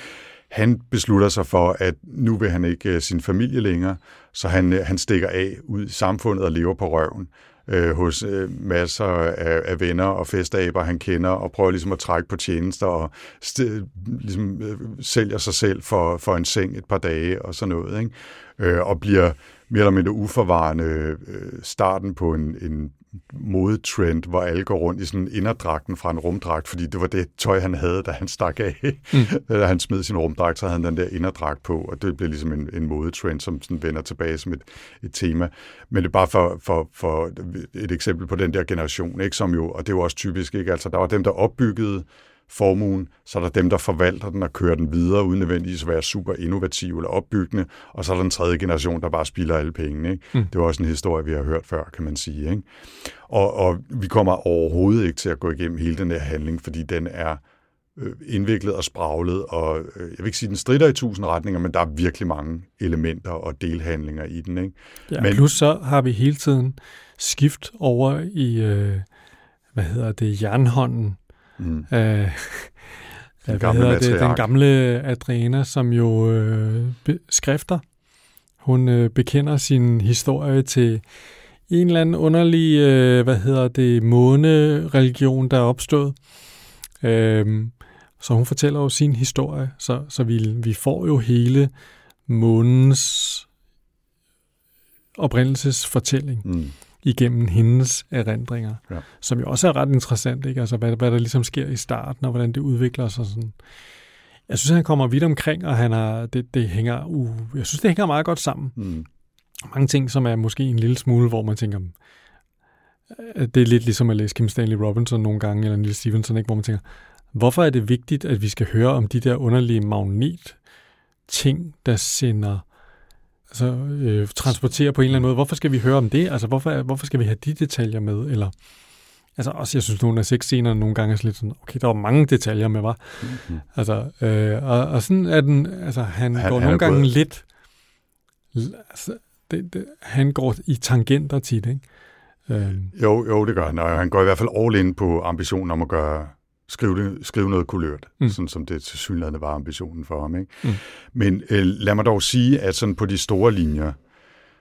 Han beslutter sig for, at nu vil han ikke øh, sin familie længere, så han, øh, han stikker af ud i samfundet og lever på røven øh, hos øh, masser af, af venner og festaber, han kender, og prøver ligesom at trække på tjenester og st- ligesom, øh, sælger sig selv for, for en seng et par dage og sådan noget. Ikke? Øh, og bliver mere eller mindre uforvarende øh, starten på en, en modetrend, hvor alle går rundt i sådan inderdragten fra en rumdragt, fordi det var det tøj, han havde, da han stak af. Mm. da han smed sin rumdragt, så havde han den der inderdragt på, og det blev ligesom en, en modetrend, som sådan vender tilbage som et, et tema. Men det er bare for, for, for et eksempel på den der generation, ikke, som jo, og det er jo også typisk, ikke? altså der var dem, der opbyggede formuen, så er der dem, der forvalter den og kører den videre, uden nødvendigvis at være super innovativ eller opbyggende, og så er der den tredje generation, der bare spilder alle pengene. Ikke? Mm. Det var også en historie, vi har hørt før, kan man sige. Ikke? Og, og vi kommer overhovedet ikke til at gå igennem hele den her handling, fordi den er øh, indviklet og spraglet, og øh, jeg vil ikke sige, den strider i tusind retninger, men der er virkelig mange elementer og delhandlinger i den. Ikke? Ja, Men- plus så har vi hele tiden skift over i, øh, hvad hedder det, jernhånden. Mm. Øh, Den gamle det, den gamle Adriana, som jo øh, be- skrifter. Hun øh, bekender sin historie til en eller anden underlig, øh, hvad hedder det, månereligion, der er opstået. Øhm, så hun fortæller jo sin historie, så, så vi, vi får jo hele månens oprindelsesfortælling Mm. Igennem hendes erindringer, Ja. som jo også er ret interessant, ikke? Altså, hvad, hvad der ligesom sker i starten, og hvordan det udvikler sig sådan. Jeg synes, han kommer vidt omkring, og han har, det, det hænger, uh, jeg synes, det hænger meget godt sammen. Mm. Mange ting, som er måske en lille smule, hvor man tænker, øh, det er lidt ligesom at læse Kim Stanley Robinson nogle gange, eller Neil Stevenson, ikke? hvor man tænker, hvorfor er det vigtigt, at vi skal høre om de der underlige magnet ting, der sender altså, øh, transporterer på en eller anden måde. Hvorfor skal vi høre om det? Altså, hvorfor, hvorfor skal vi have de detaljer med? Eller, altså, også, jeg synes, nogle af sexscenerne nogle gange er lidt sådan, okay, der var mange detaljer med, var. Mm. Altså, øh, og, og sådan er den, altså, han, Han- går han nogle gange gået- lidt, altså, det, det, han går i tangenter tit, ikke? Øh, Jo, jo, det gør han, og han går i hvert fald all in på ambitionen om at gøre skrive, skrive noget kulørt, mm. Sådan som det til synligheden var ambitionen for ham. Ikke? Mm. Men øh, lad mig dog sige, at sådan på de store linjer,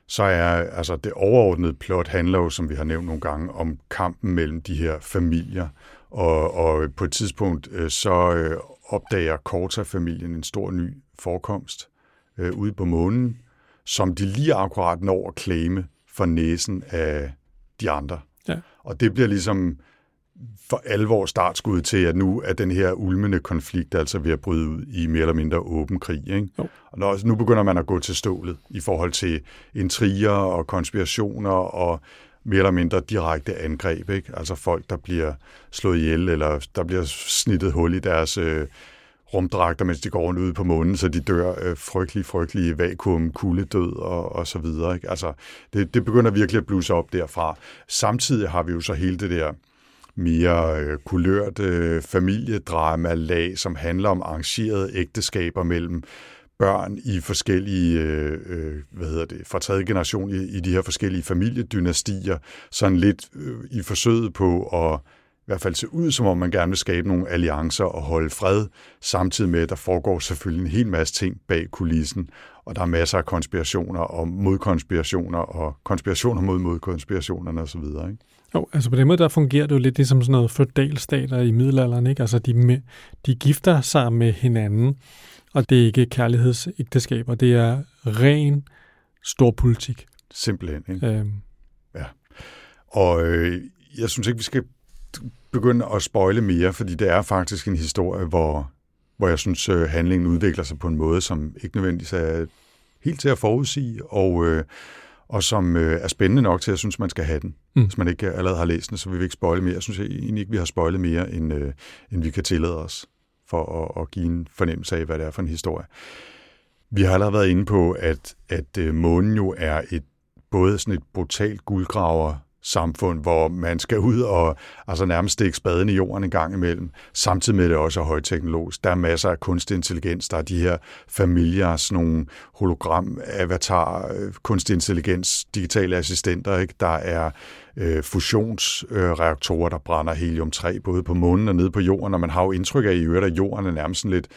så er altså det overordnede plot handler jo, som vi har nævnt nogle gange, om kampen mellem de her familier. Og, og på et tidspunkt øh, så øh, opdager Korta-familien en stor ny forekomst øh, ude på månen, som de lige akkurat når at claime for næsen af de andre. Ja. Og det bliver ligesom for alvor startskud til, at nu er den her ulmende konflikt altså ved at bryde ud i mere eller mindre åben krig. Ikke? Jo. Og når, nu begynder man at gå til stålet i forhold til intriger og konspirationer og mere eller mindre direkte angreb. Ikke? Altså folk, der bliver slået ihjel, eller der bliver snittet hul i deres øh, rumdragter, mens de går rundt ude på månen, så de dør øh, frygtelig, frygtelig vakuum, kuldedød og, og så videre. Ikke? Altså, det, det begynder virkelig at bluse op derfra. Samtidig har vi jo så hele det der mere øh, kulørt øh, familiedrama-lag, som handler om arrangerede ægteskaber mellem børn i forskellige, øh, øh, hvad hedder det, fra tredje generation i, i de her forskellige familiedynastier, sådan lidt øh, i forsøget på at i hvert fald se ud, som om man gerne vil skabe nogle alliancer og holde fred, samtidig med, at der foregår selvfølgelig en hel masse ting bag kulissen, og der er masser af konspirationer og modkonspirationer og konspirationer mod modkonspirationerne osv. Ikke? Jo, altså på den måde, der fungerer det jo lidt ligesom sådan noget feudalstater i middelalderen, ikke? Altså de, med, de gifter sig med hinanden, og det er ikke kærlighedsægteskaber, det er ren storpolitik. Simpelthen. Ikke? Øhm, Og øh, jeg synes ikke, vi skal begynde at spoile mere, fordi det er faktisk en historie, hvor, hvor jeg synes, øh, handlingen udvikler sig på en måde, som ikke nødvendigvis er helt til at forudsige, og, øh, og som øh, er spændende nok til, at jeg synes, man skal have den. Mm. Hvis man ikke allerede har læst den, så vil vi ikke spoile mere. Jeg synes egentlig ikke, vi har spoilet mere, end, øh, end vi kan tillade os, for at, at give en fornemmelse af, hvad det er for en historie. Vi har allerede været inde på, at, at øh, månen jo er et både sådan et brutalt guldgraver samfund, hvor man skal ud og altså nærmest stikke spaden i jorden en gang imellem, samtidig med at det også er højteknologisk. Der er masser af kunstig intelligens, der er de her familier, sådan nogle hologram, avatar, øh, kunstig intelligens, digitale assistenter, ikke? der er øh, fusionsreaktorer, der brænder helium-3, både på månen og nede på jorden, og man har jo indtryk af i øvrigt, at jorden er nærmest sådan lidt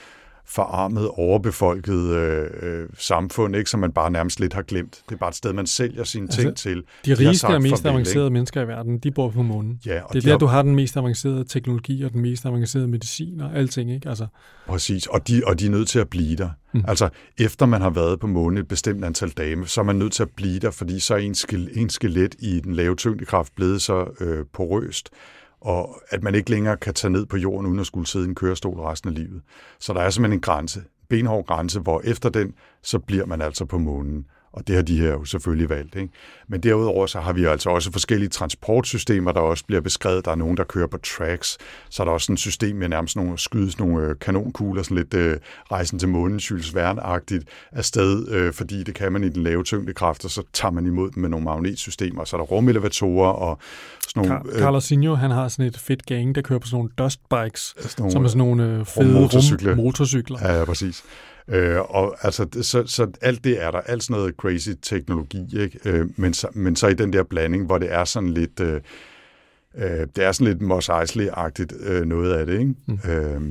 forarmet, overbefolket øh, øh, samfund, ikke, som man bare nærmest lidt har glemt. Det er bare et sted, man sælger sine Altså, ting til. de rigeste og mest farvel, avancerede mennesker i verden, de bor på månen. Ja, og Det er de der, har, du har den mest avancerede teknologi og den mest avancerede medicin og alting, ikke? Altså, Præcis, og de, og de er nødt til at blive der. Mm. Altså, efter man har været på månen et bestemt antal dage, så er man nødt til at blive der, fordi så er en, skil, en skelet i den lave tyngdekraft blevet så øh, porøst, og at man ikke længere kan tage ned på jorden, uden at skulle sidde i en kørestol resten af livet. Så der er simpelthen en grænse, benhård grænse, hvor efter den, så bliver man altså på månen. Og det har de her jo selvfølgelig valgt. Ikke? Men derudover så har vi altså også forskellige transportsystemer, der også bliver beskrevet. Der er nogen, der kører på tracks. Så er der også et system med nærmest nogle skydes nogle øh, kanonkugler, sådan lidt øh, rejsen til månen, Jules Verne-agtigt afsted, øh, fordi det kan man i den lave tyngdekraft, og så tager man imod dem med nogle magnetsystemer. Så er der rumelevatorer og sådan nogle... Car- Carlos Signo, han har sådan et fedt gang, der kører på sådan nogle dust bikes, sådan nogle, som er sådan nogle øh, fede rummotorcykler. rum- motorcykler. Ja, ja, præcis. Øh, og altså, så, så alt det er der, alt sådan noget crazy teknologi, ikke? Øh, men, så, men så i den der blanding, hvor det er sådan lidt, øh, øh, det er sådan lidt Mos Eisley-agtigt øh, noget af det, ikke? Mm. Øh,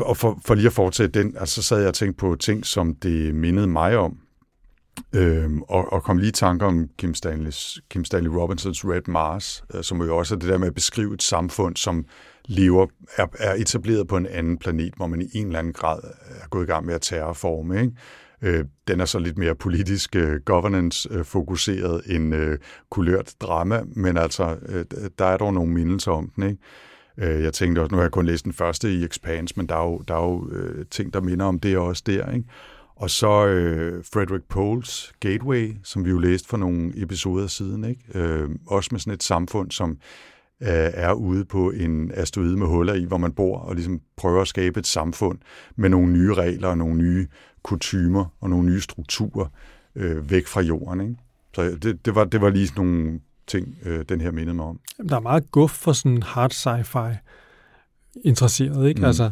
og for, for lige at fortsætte den, altså, så sad jeg og tænkte på ting, som det mindede mig om, Øhm, og, og kom lige i tanker om Kim Stanley, Kim Stanley Robinsons Red Mars, øh, som jo også er det der med at beskrive et samfund, som lever, er, er etableret på en anden planet, hvor man i en eller anden grad er gået i gang med at terraforme. Ikke? Øh, den er så lidt mere politisk øh, governance-fokuseret øh, end øh, kulørt drama, men altså, øh, der er dog nogle mindelser om den. Ikke? Øh, jeg tænkte også, nu har jeg kun læst den første i Expanse, men der er jo, der er jo øh, ting, der minder om det også der. Ikke? Og så øh, Frederick Poles Gateway, som vi jo læste for nogle episoder siden. Ikke? Øh, også med sådan et samfund, som øh, er ude på en asteroide med huller i, hvor man bor, og ligesom prøver at skabe et samfund med nogle nye regler og nogle nye kutymer og nogle nye strukturer øh, væk fra jorden. Ikke? Så det, det, var, det var lige sådan nogle ting, øh, den her mindede mig om. Der er meget guf for sådan hard sci-fi interesseret, ikke? Mm. Altså,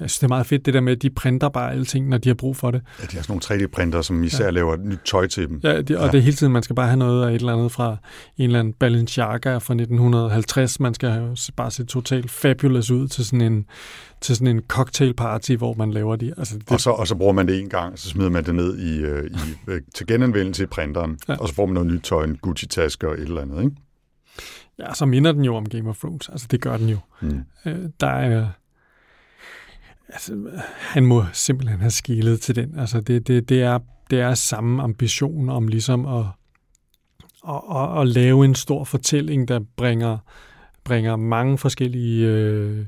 jeg synes, det er meget fedt, det der med, at de printer bare alle ting, når de har brug for det. Ja, de har sådan nogle 3D-printer, som især ja. laver nyt tøj til dem. Ja, det, og Ja. det er hele tiden, man skal bare have noget af et eller andet fra en eller anden Balenciaga fra 1950. Man skal have bare se totalt fabulous ud til sådan en, til sådan en cocktailparty, hvor man laver de. Altså, det, Og så, og så bruger man det en gang, og så smider man det ned i, øh, i, øh, til genanvendelse i printeren. Ja. og så får man noget nyt tøj, en Gucci-taske og et eller andet. Ikke? ja, så minder den jo om Game of Thrones. Altså, det gør den jo. Mm. Øh, der er... Altså, han må simpelthen have skilet til den. Altså, det, det, det, er, det er samme ambition om ligesom at, at, at, at lave en stor fortælling, der bringer, bringer mange forskellige øh,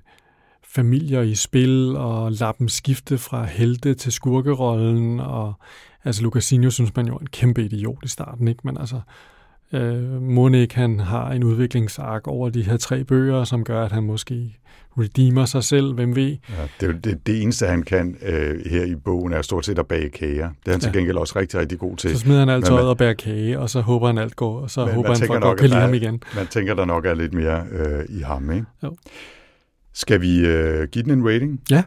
familier i spil, og lader dem skifte fra helte til skurkerollen. Og, altså, Lucasinho synes man jo er en kæmpe idiot i starten, ikke? Men altså, øh, Monik, han har en udviklingsark over de her tre bøger, som gør, at han måske redeemer sig selv, hvem ved. Ja, det, er det, det eneste, han kan øh, her i bogen, er stort set at bage kager. Det er han til Ja. gengæld også rigtig, rigtig god til. Så smider han alt tøjet og bærer kage, og så håber han alt går, og så Men håber han, folk godt kan lide ham igen. Man tænker, der nok er lidt mere øh, i ham. Ikke? Jo. Skal vi øh, give den en rating? Ja.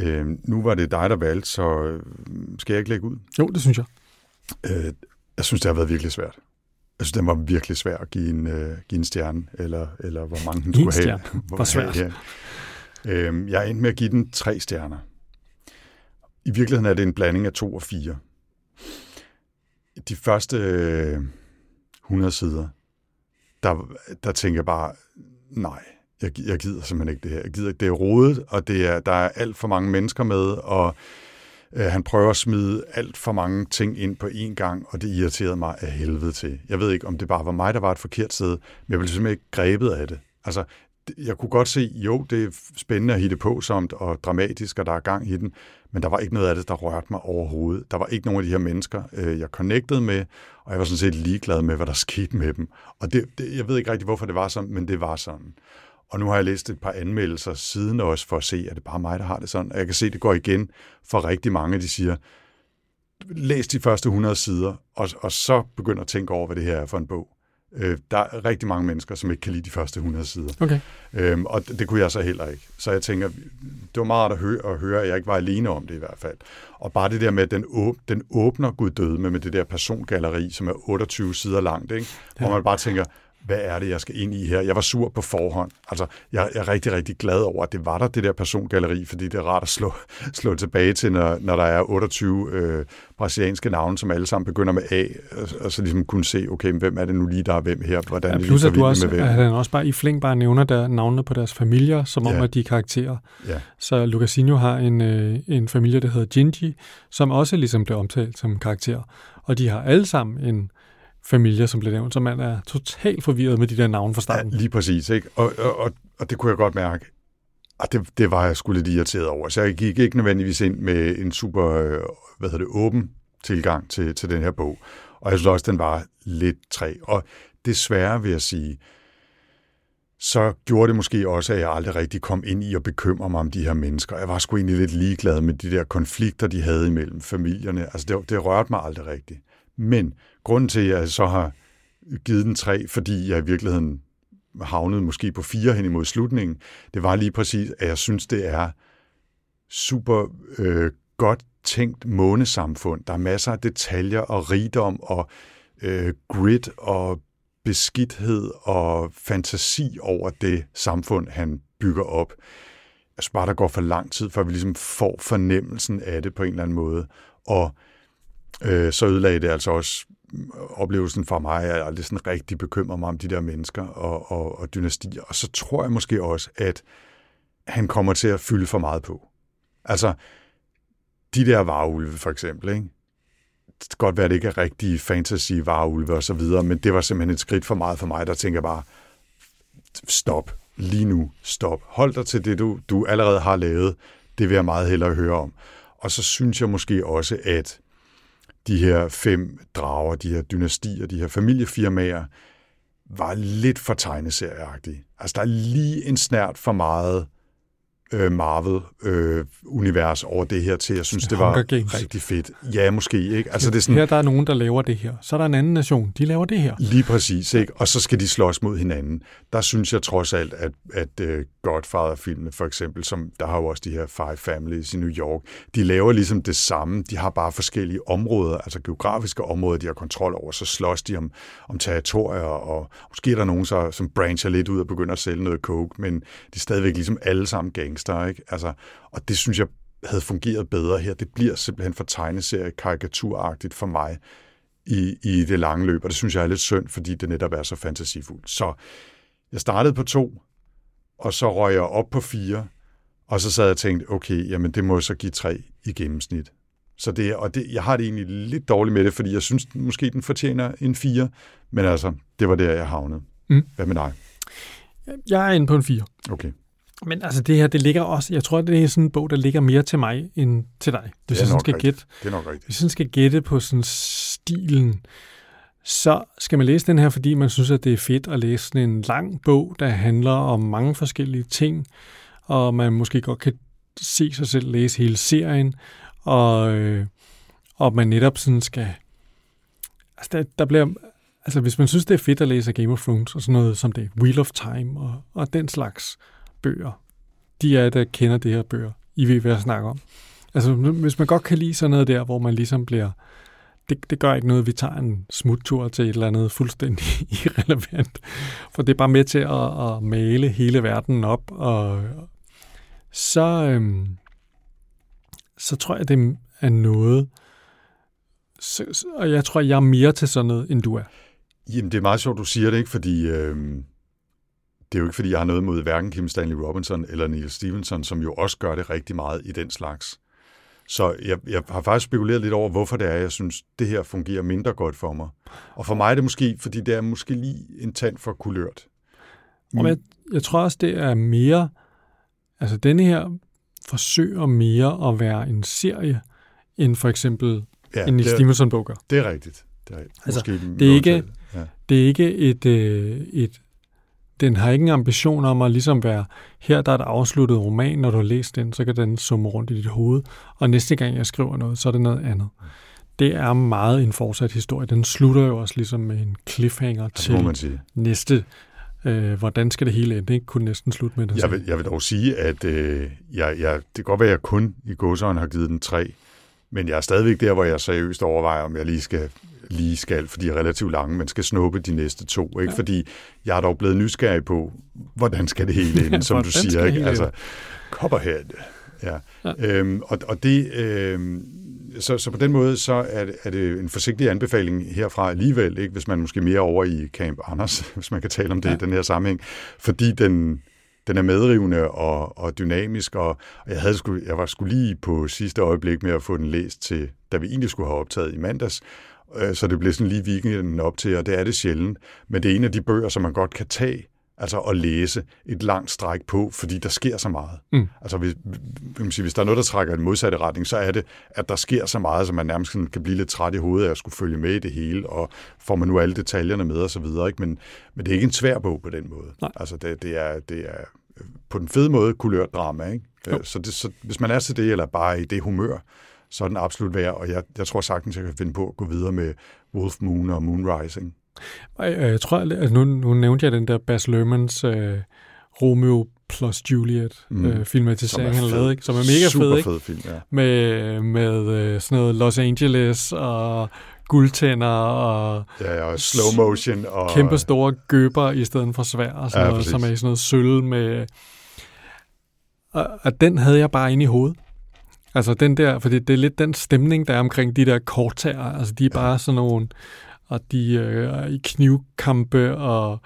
Øh, nu var det dig, der valgte, så øh, skal jeg ikke lægge ud? Jo, det synes jeg. Øh, jeg synes, det har været virkelig svært. Jeg synes, den var virkelig svær at give en, øh, give en stjerne, eller, eller hvor mange den En skulle have. Hvor svært. Ja. Øhm, jeg er endt med at give den tre stjerner. I virkeligheden er det en blanding af to og fire. De første øh, 100 sider, der, der tænker jeg bare, nej, jeg, jeg gider simpelthen ikke det her. Jeg gider ikke, det er rodet, og det er, der er alt for mange mennesker med, og Øh, han prøver at smide alt for mange ting ind på én gang, og det irriterede mig af helvede til. Jeg ved ikke, om det bare var mig, der var et forkert sted, men jeg blev simpelthen ikke grebet af det. Altså, jeg kunne godt se, jo, det er spændende at hitte på somt og dramatisk, og der er gang i den, men der var ikke noget af det, der rørte mig overhovedet. Der var ikke nogen af de her mennesker, øh, jeg connectede med, og jeg var sådan set ligeglad med, hvad der skete med dem. Og det, det, jeg ved ikke rigtig, hvorfor det var sådan, men det var sådan. Og nu har jeg læst et par anmeldelser siden også, for at se, at det bare mig, der har det sådan. Og jeg kan se, at det går igen for rigtig mange, de siger, læs de første 100 sider, og, og så begynd at tænke over, hvad det her er for en bog. Øh, der er rigtig mange mennesker, som ikke kan lide de første 100 sider. Okay. Øhm, og det, det kunne jeg så heller ikke. Så jeg tænker, det var meget rart at høre, at høre, at jeg ikke var alene om det i hvert fald. Og bare det der med, at den, åb, den åbner Gud døde med, med det der persongalleri, som er 28 sider langt, ikke? hvor man bare tænker, hvad er det, jeg skal ind i her? Jeg var sur på forhånd. Altså, jeg, jeg er rigtig, rigtig glad over, at det var der, det der persongalleri, fordi det er rart at slå, slå tilbage til, når, når der er 28 øh, brasilianske navne, som alle sammen begynder med A, og, og så ligesom kunne se, okay, men hvem er det nu lige, der er hvem her? Hvordan Ja, er plus at du forvildet også, med hvem? at han også bare i flæng bare nævner der navnene på deres familier, som om, Ja. at de er karakterer. Ja. Så Lucasinho har en, øh, en familie, der hedder Gingy, som også ligesom bliver omtalt som karakter. Og de har alle sammen en familie, som bliver nævnt, så man er totalt forvirret med de der navne fra Ja, starten. lige præcis. Ikke? Og, og, og, og det kunne jeg godt mærke. Og det, det var jeg sgu lidt irriteret over. Så jeg gik ikke nødvendigvis ind med en super, øh, hvad hedder det, åben tilgang til, til den her bog. Og jeg synes også, den var lidt træ. Og desværre vil jeg sige, så gjorde det måske også, at jeg aldrig rigtig kom ind i at bekymre mig om de her mennesker. Jeg var sgu egentlig lidt ligeglad med de der konflikter, de havde imellem familierne. Altså, det, det rørte mig aldrig rigtigt. Men grunden til, at jeg så har givet den tre, fordi jeg i virkeligheden havnede måske på fire hen imod slutningen, det var lige præcis, at jeg synes, det er super øh, godt tænkt månesamfund. Der er masser af detaljer og rigdom og øh, grit og beskidthed og fantasi over det samfund, han bygger op. Jeg synes bare, der går for lang tid, før vi ligesom får fornemmelsen af det på en eller anden måde. Og øh, så ødelagde det altså også øh, oplevelsen for mig, at jeg aldrig sådan rigtig bekymrer mig om de der mennesker og, og, og dynastier. Og så tror jeg måske også, at han kommer til at fylde for meget på. Altså, de der varulve for eksempel, ikke? det kan godt være, at det ikke er rigtige fantasy varulve og så videre, men det var simpelthen et skridt for meget for mig, der tænker bare, stop, lige nu, stop. Hold dig til det, du, du allerede har lavet. Det vil jeg meget hellere høre om. Og så synes jeg måske også, at de her fem drager, de her dynastier, de her familiefirmaer, var lidt for tegneserieagtige. Altså, der er lige en snært for meget øh, Marvel-univers øh, over det her til. Jeg synes, det var rigtig fedt. Ja, måske ikke. Altså, det er sådan, her der er nogen, der laver det her. Så er der en anden nation, de laver det her. Lige præcis, ikke? og så skal de slås mod hinanden. Der synes jeg trods alt, at, at uh, Godfather-filmene for eksempel, som der har jo også de her Five Families i New York, de laver ligesom det samme. De har bare forskellige områder, altså geografiske områder, de har kontrol over. Så slås de om, om territorier, og måske er der nogen, så, som brancher lidt ud og begynder at sælge noget coke, men de er stadigvæk ligesom alle sammen gangster. Ikke? Altså, og det synes jeg havde fungeret bedre her. Det bliver simpelthen for tegneserie karikaturagtigt for mig i, i det lange løb, og det synes jeg er lidt synd, fordi det netop er så fantasifuldt. Så jeg startede på to, og så røg jeg op på fire, og så sad jeg og tænkte, okay, jamen det må så give tre i gennemsnit. Så det, og det, jeg har det egentlig lidt dårligt med det, fordi jeg synes måske, den fortjener en fire, men altså, det var der, jeg havnede. Mm. Hvad med dig? Jeg er inde på en fire. Okay. Men altså det her, det ligger også, jeg tror, det er sådan en bog, der ligger mere til mig end til dig. Hvis det er, jeg skal gætte, det er nok rigtigt. Hvis jeg skal gætte på sådan stilen, så skal man læse den her, fordi man synes, at det er fedt at læse sådan en lang bog, der handler om mange forskellige ting, og man måske godt kan se sig selv læse hele serien, og, øh, og man netop sådan skal... Altså der, der bliver... Altså hvis man synes, det er fedt at læse Game of Thrones og sådan noget som det, Wheel of Time og, og den slags, bøger. De er der kender det her bøger, I vil være snakker om. Altså, hvis man godt kan lide sådan noget der, hvor man ligesom bliver... Det, det gør ikke noget, vi tager en smuttur til et eller andet fuldstændig irrelevant. For det er bare med til at, at male hele verden op. Og så, øhm, så tror jeg, det er noget... Så, og jeg tror, jeg er mere til sådan noget, end du er. Jamen, det er meget sjovt, du siger det, ikke? Fordi... Øhm det er jo ikke, fordi jeg har noget mod hverken Kim Stanley Robinson eller Neil Stevenson, som jo også gør det rigtig meget i den slags. Så jeg, jeg har faktisk spekuleret lidt over, hvorfor det er, jeg synes, det her fungerer mindre godt for mig. Og for mig er det måske, fordi det er måske lige en tand for kulørt. Men jeg, jeg tror også, det er mere... Altså, denne her forsøger mere at være en serie, end for eksempel ja, en Neil Stevenson-bog gør. Det er rigtigt. Det er, altså, måske det, er ikke, ja. det er ikke et, øh, et den har ikke en ambition om at ligesom være, her der er et afsluttet roman, når du har læst den, så kan den summe rundt i dit hoved, og næste gang jeg skriver noget, så er det noget andet. Det er meget en fortsat historie. Den slutter jo også ligesom med en cliffhanger til næste øh, hvordan skal det hele ende? Ikke kunne næsten slutte med det. Jeg vil, jeg vil dog sige, at øh, jeg, jeg, det kan godt være, at jeg kun i godsøjen har givet den tre, men jeg er stadigvæk der, hvor jeg seriøst overvejer, om jeg lige skal lige skal, fordi de er relativt lange, men skal snuppe de næste to. Ikke? Ja. Fordi jeg er dog blevet nysgerrig på, hvordan skal det hele ende, som du siger. Ikke? Altså, Copperhead. Ja. ja. Øhm, og, og det, øhm, så, så på den måde så er det, er det en forsigtig anbefaling herfra alligevel, ikke? hvis man måske mere over i Camp Anders, hvis man kan tale om det ja. i den her sammenhæng, fordi den, den er medrivende og, og dynamisk, og, og jeg, havde sku, jeg var skulle lige på sidste øjeblik med at få den læst til, da vi egentlig skulle have optaget i mandags, så det bliver sådan lige weekenden op til, og det er det sjældent. Men det er en af de bøger, som man godt kan tage altså at læse et langt stræk på, fordi der sker så meget. Mm. Altså hvis, man sige, hvis der er noget, der trækker i den modsatte retning, så er det, at der sker så meget, at man nærmest kan blive lidt træt i hovedet af at skulle følge med i det hele, og får man nu alle detaljerne med og så videre. Ikke? Men, men det er ikke en svær bog på den måde. Nej. Altså det, det, er, det er på den fede måde kulørt drama. Ikke? Jo. Så, det, så hvis man er til det, eller bare i det humør, så er den absolut værd, og jeg, jeg tror sagtens, jeg kan finde på at gå videre med Wolf Moon og Moonrising. Og Jeg, jeg tror, at nu, nu nævnte jeg den der Bas Lermans øh, Romeo plus Juliet Mm. øh, filmatisering, han lavede, ikke? som er mega Super fed, ikke? fed film, ja. med, med øh, sådan noget Los Angeles og guldtænder og Ja, og slow motion. Og, kæmpe store gøber i stedet for svær og sådan Ja, ja, noget, præcis. som er i sådan noget sølv med... Og, og den havde jeg bare inde i hovedet. Altså den der, fordi det er lidt den stemning, der er omkring de der kortager. Altså de er Ja. bare sådan nogle, og de øh, er i knivkampe, og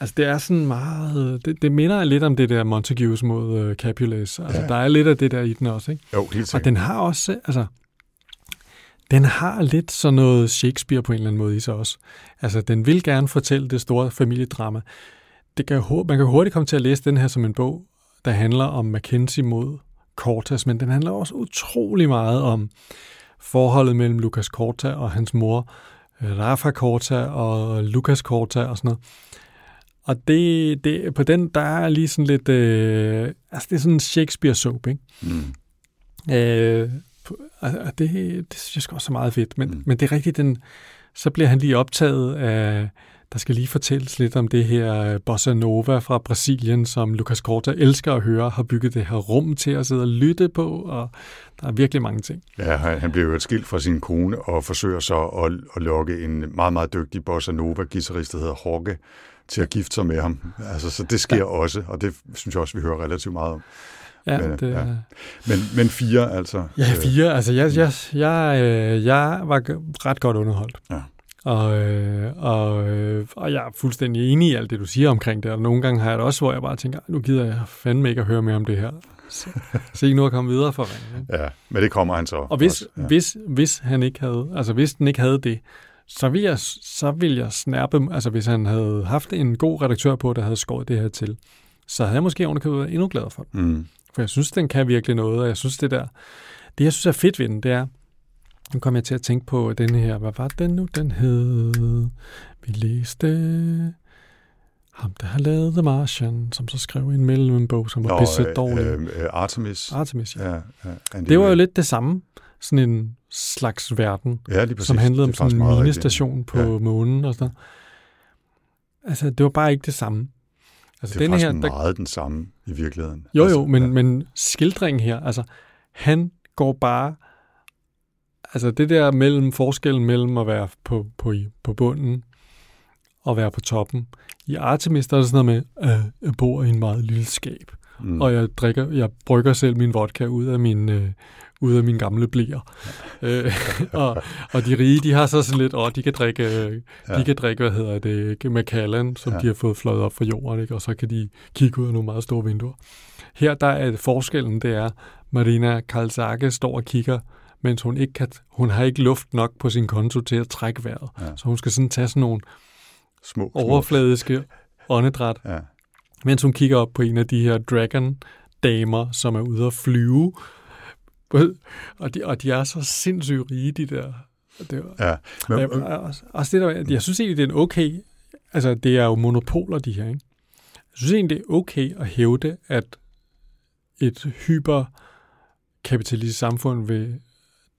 altså det er sådan meget, det, det minder lidt om det der Montagues mod øh, Capulets. Altså Ja. der er lidt af det der i den også, ikke? Jo, helt Og sikkert. den har også, altså, den har lidt sådan noget Shakespeare på en eller anden måde i sig også. Altså, den vil gerne fortælle det store familiedrama. Det kan, man kan hurtigt komme til at læse den her som en bog, der handler om Mackenzie mod Cortas, men den handler også utrolig meget om forholdet mellem Lucas Corta og hans mor, øh, Rafa Corta og Lucas Corta og sådan noget. Og det, det, på den, der er lige sådan lidt, øh, altså det er sådan en Shakespeare-soap, ikke? Mm. Øh, og det, det synes jeg også er meget fedt. Men, mm. men det er rigtigt, den, så bliver han lige optaget af, der skal lige fortælles lidt om det her øh, bossa nova fra Brasilien, som Lucas Corta elsker at høre, har bygget det her rum til at sidde og lytte på, og der er virkelig mange ting. Ja, han, blev jo et skilt fra sin kone og forsøger så at, at lokke en meget, meget dygtig bossa nova-guitarist, der hedder Jorge, til at gifte sig med ham. Altså, så det sker ja. også, og det synes jeg også, vi hører relativt meget om. Ja, Men, det, ja. Men, men fire, altså. ja fire. Altså, jeg, jeg, jeg, øh, jeg var ret godt underholdt. Ja. Og, øh, og, øh, og jeg er fuldstændig enig i alt det, du siger omkring det. Og nogle gange har jeg det også, hvor jeg bare tænker, nu gider jeg fandme ikke at høre mere om det her. Så, så ikke nu at komme videre for ringen. Ja, men det kommer han så. Og hvis, også, ja. hvis, hvis han ikke havde, altså hvis den ikke havde det, så vil jeg, så vil jeg snærpe, altså hvis han havde haft en god redaktør på, der havde skåret det her til, så havde jeg måske ovenikøbet været endnu gladere for den. Mm. For jeg synes, den kan virkelig noget, og jeg synes det der, det jeg synes er fedt ved den, det er, nu kom jeg til at tænke på den her, hvad var den nu, den hed, vi læste ham, der har lavet The Martian, som så skrev en mellembog, som var pisse øh, dårlig. øh, øh, Artemis. Artemis, ja. Ja, ja, Det var jo lidt det samme, sådan en slags verden, ja, lige præcis. som handlede om sådan en minestation på Ja. månen og sådan noget. Altså, det var bare ikke det samme. Altså, Det er faktisk her, der, meget den samme i virkeligheden. jo altså, jo, men, ja. men skildringen her, altså, han går bare, altså det der mellem, forskellen mellem at være på, på, på bunden og være på toppen. I Artemis, der er det sådan noget med, at jeg bor i en meget lille skab, Mm. og jeg drikker, jeg brygger selv min vodka ud af min, øh, ud af mine gamle blæer. øh, og, og de rige, de har så sådan lidt, åh, de kan drikke, øh, Ja. de kan drikke, hvad hedder det, Macallan, som ja. de har fået fløjet op fra jorden, ikke? og så kan de kigge ud af nogle meget store vinduer. Her der er forskellen, det er, Marina Kalsake står og kigger, mens hun ikke kan, hun har ikke luft nok på sin konto til at trække vejret. Ja. Så hun skal sådan tage sådan nogle små, små. overfladiske åndedræt, Ja. mens hun kigger op på en af de her dragon-damer, som er ude at flyve. Og de, og de er så sindssygt rige, de der. Det var, ja. men, jeg, også, også det der, jeg synes egentlig, det er en okay, altså det er jo monopoler, de her, ikke? Jeg synes egentlig, det er okay at hævde, at et hyperkapitalistisk samfund vil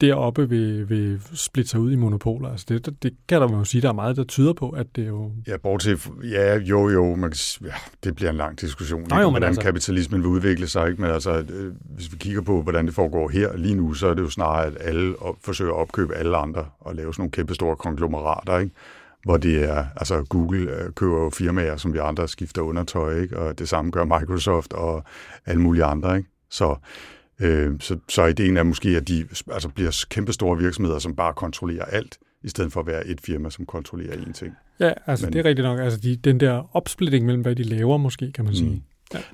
deroppe vil, vil splitte sig ud i monopoler. Altså det, det kan der jo sige, der er meget, der tyder på, at det er jo... Ja, bortset ja, jo, jo, man ja, det bliver en lang diskussion, Nå jo, hvordan altså- kapitalismen vil udvikle sig, ikke? men altså, øh, hvis vi kigger på, hvordan det foregår her lige nu, så er det jo snarere, at alle op, forsøger at opkøbe alle andre og lave sådan nogle kæmpe store konglomerater, ikke? hvor det er, altså Google øh, køber jo firmaer, som vi andre skifter undertøj, ikke? og det samme gør Microsoft og alle mulige andre, ikke? Så, øh, så, så ideen er måske, at de altså bliver kæmpe store virksomheder, som bare kontrollerer alt, i stedet for at være et firma, som kontrollerer én ting. Ja, altså Men- det er rigtigt nok. Altså de, den der opsplitting mellem, hvad de laver måske, kan man sige. Mm.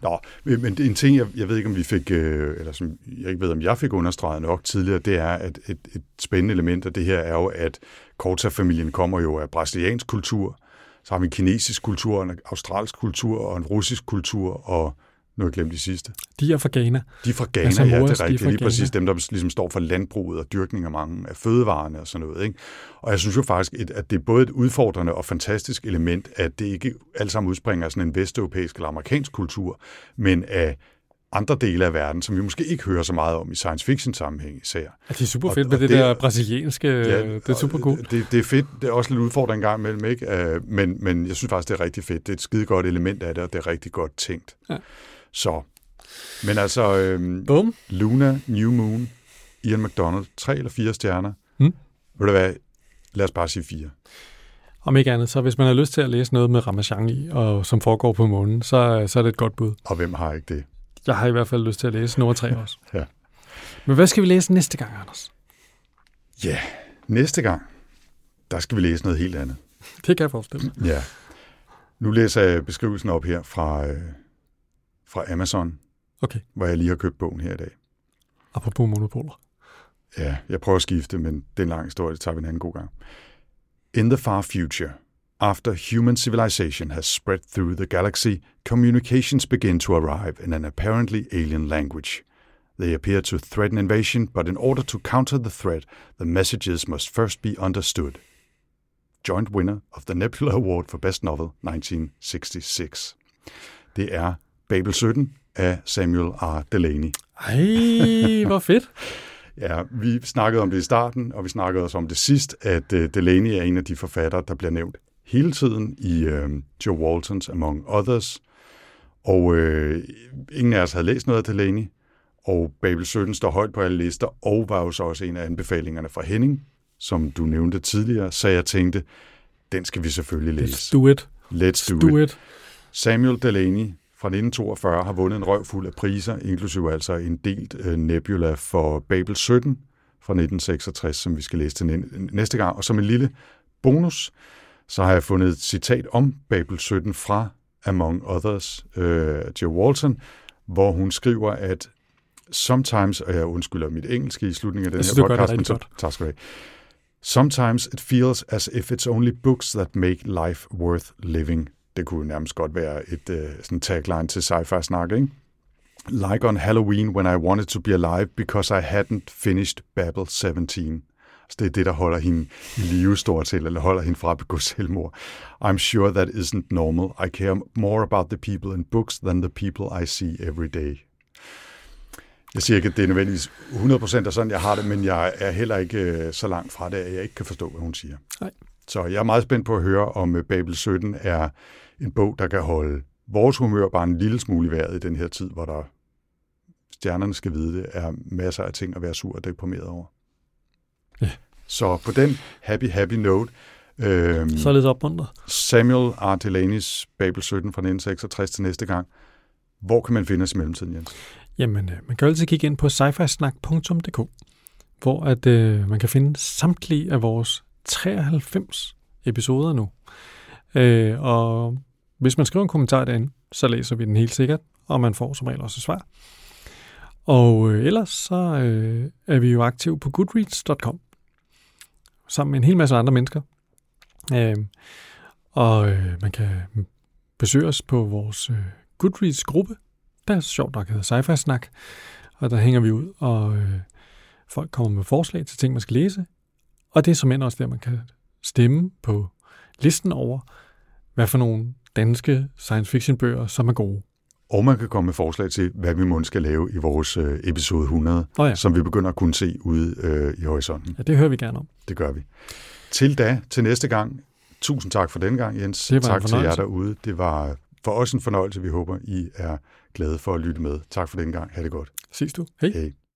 Nå, men en ting, jeg, jeg ved ikke, om vi fik, øh, eller som jeg ikke ved, om jeg fik understreget nok tidligere, det er, at et, et spændende element af det her er jo, at Korta-familien kommer jo af brasiliansk kultur, Så har vi en kinesisk kultur, en australsk kultur og en russisk kultur, og nu har jeg glemt de sidste. De er fra Ghana. De er fra Ghana, Altså, ja, det er de er rigtigt. Lige præcis dem, der ligesom står for landbruget og dyrkning af mange af fødevarene og sådan noget. Ikke? Og jeg synes jo faktisk, et- at det er både et udfordrende og fantastisk element, at det ikke alt sammen udspringer af sådan en vesteuropæisk eller amerikansk kultur, men af andre dele af verden, som vi måske ikke hører så meget om i science fiction sammenhæng især. Ja, det er super Og- fedt og med det, det- der brasilianske. Ja, det er super og cool. Det, det er fedt. Det er også lidt udfordrende en gang imellem, ikke? Øh, Men, men jeg synes faktisk, det er rigtig fedt. Det er et skide godt element af det, og det er rigtig godt tænkt. Ja. Så. Men altså, øhm, Bum. Luna, New Moon, Ian McDonald, tre eller fire stjerner. Mm. Ved du hvad? Lad os bare sige fire. Om ikke andet, så hvis man har lyst til at læse noget med Ramachan i, og som foregår på månen, så, så er det et godt bud. Og hvem har ikke det? Jeg har i hvert fald lyst til at læse nummer tre også. Ja. Men hvad skal vi læse næste gang, Anders? Ja, næste gang, der skal vi læse noget helt andet. Det kan jeg forestille mig. Ja. Nu læser jeg beskrivelsen op her fra, øh, fra Amazon, Okay, hvor jeg lige har købt bogen her i dag. apropos monopoler. Ja, jeg prøver at skifte, men det er en lang historie, det tager vi en anden god gang. In the far future, after human civilization has spread through the galaxy, communications begin to arrive in an apparently alien language. They appear to threaten invasion, but in order to counter the threat, the messages must first be understood. Joint winner of the Nebula Award for Best Novel 1966. Det er Babel 17 af Samuel R. Delaney. Ej, hvor fedt. Ja, vi snakkede om det i starten, og vi snakkede også om det sidst, at uh, Delaney er en af de forfattere, der bliver nævnt hele tiden i uh, Joe Waltons Among Others. Og uh, ingen af os havde læst noget af Delaney, og Babel 17 står højt på alle lister, og var jo så også en af anbefalingerne fra Henning, som du nævnte tidligere, så jeg tænkte, den skal vi selvfølgelig Let's læse. do it. Let's do, Do it. it. Samuel Delaney fra 1942 har vundet en røv fuld af priser, inklusive altså en delt øh, Nebula for Babel 17 fra 1966, som vi skal læse til næ- næste gang. Og som en lille bonus, så har jeg fundet et citat om Babel 17 fra Among Others, øh, Joe Walton, hvor hun skriver, at sometimes, og jeg undskylder mit engelske i slutningen af den synes, her podcast, men så, tak skal du have. Sometimes it feels as if it's only books that make life worth living. Det kunne nærmest godt være et uh, sådan tagline til sci-fi snak, ikke? Like on Halloween when I wanted to be alive because I hadn't finished Babel 17. Så altså, det er det, der holder hende i live stort til, eller holder hende fra at begå selvmord. I'm sure that isn't normal. I care more about the people in books than the people I see every day. Jeg siger ikke, at det er nødvendigvis 100% af sådan, jeg har det, men jeg er heller ikke øh, så langt fra det, at jeg ikke kan forstå, hvad hun siger. Nej. Så jeg er meget spændt på at høre, om øh, Babel 17 er en bog, der kan holde vores humør bare en lille smule i vejret i den her tid, hvor der stjernerne skal vide det, er masser af ting at være sur og deprimeret over. Ja. Så på den happy, happy note, øhm, Således opmuntret. Samuel R. Delaney's Babel 17 fra 1966 til næste gang. Hvor kan man finde os i mellemtiden, Jens? Jamen, øh, man kan altid kigge ind på sci-fi-snak.dk, hvor at, øh, man kan finde samtlige af vores 93 episoder nu. Øh, og hvis man skriver en kommentar derinde, så læser vi den helt sikkert, og man får som regel også et svar. Og øh, ellers så øh, er vi jo aktive på goodreads.com, sammen med en hel masse andre mennesker. Øh, og øh, man kan besøge os på vores øh, Goodreads-gruppe, der sjovt nok hedder sci snak og der hænger vi ud, og øh, folk kommer med forslag til ting, man skal læse. Og det er som også der, man kan stemme på listen over, hvad for nogle danske science fiction bøger, som er gode. Og man kan komme med forslag til, hvad vi måske skal lave i vores øh, episode 100, Nå ja. som vi begynder at kunne se ude øh, i horisonten. Ja, det hører vi gerne om. Det gør vi. Til da, til næste gang, tusind tak for den gang, Jens. Det var tak til jer derude. Det var for os en fornøjelse. Vi håber, I er glade for at lytte med. Tak for den gang. Ha' det godt. Ses du. Hej. Hej.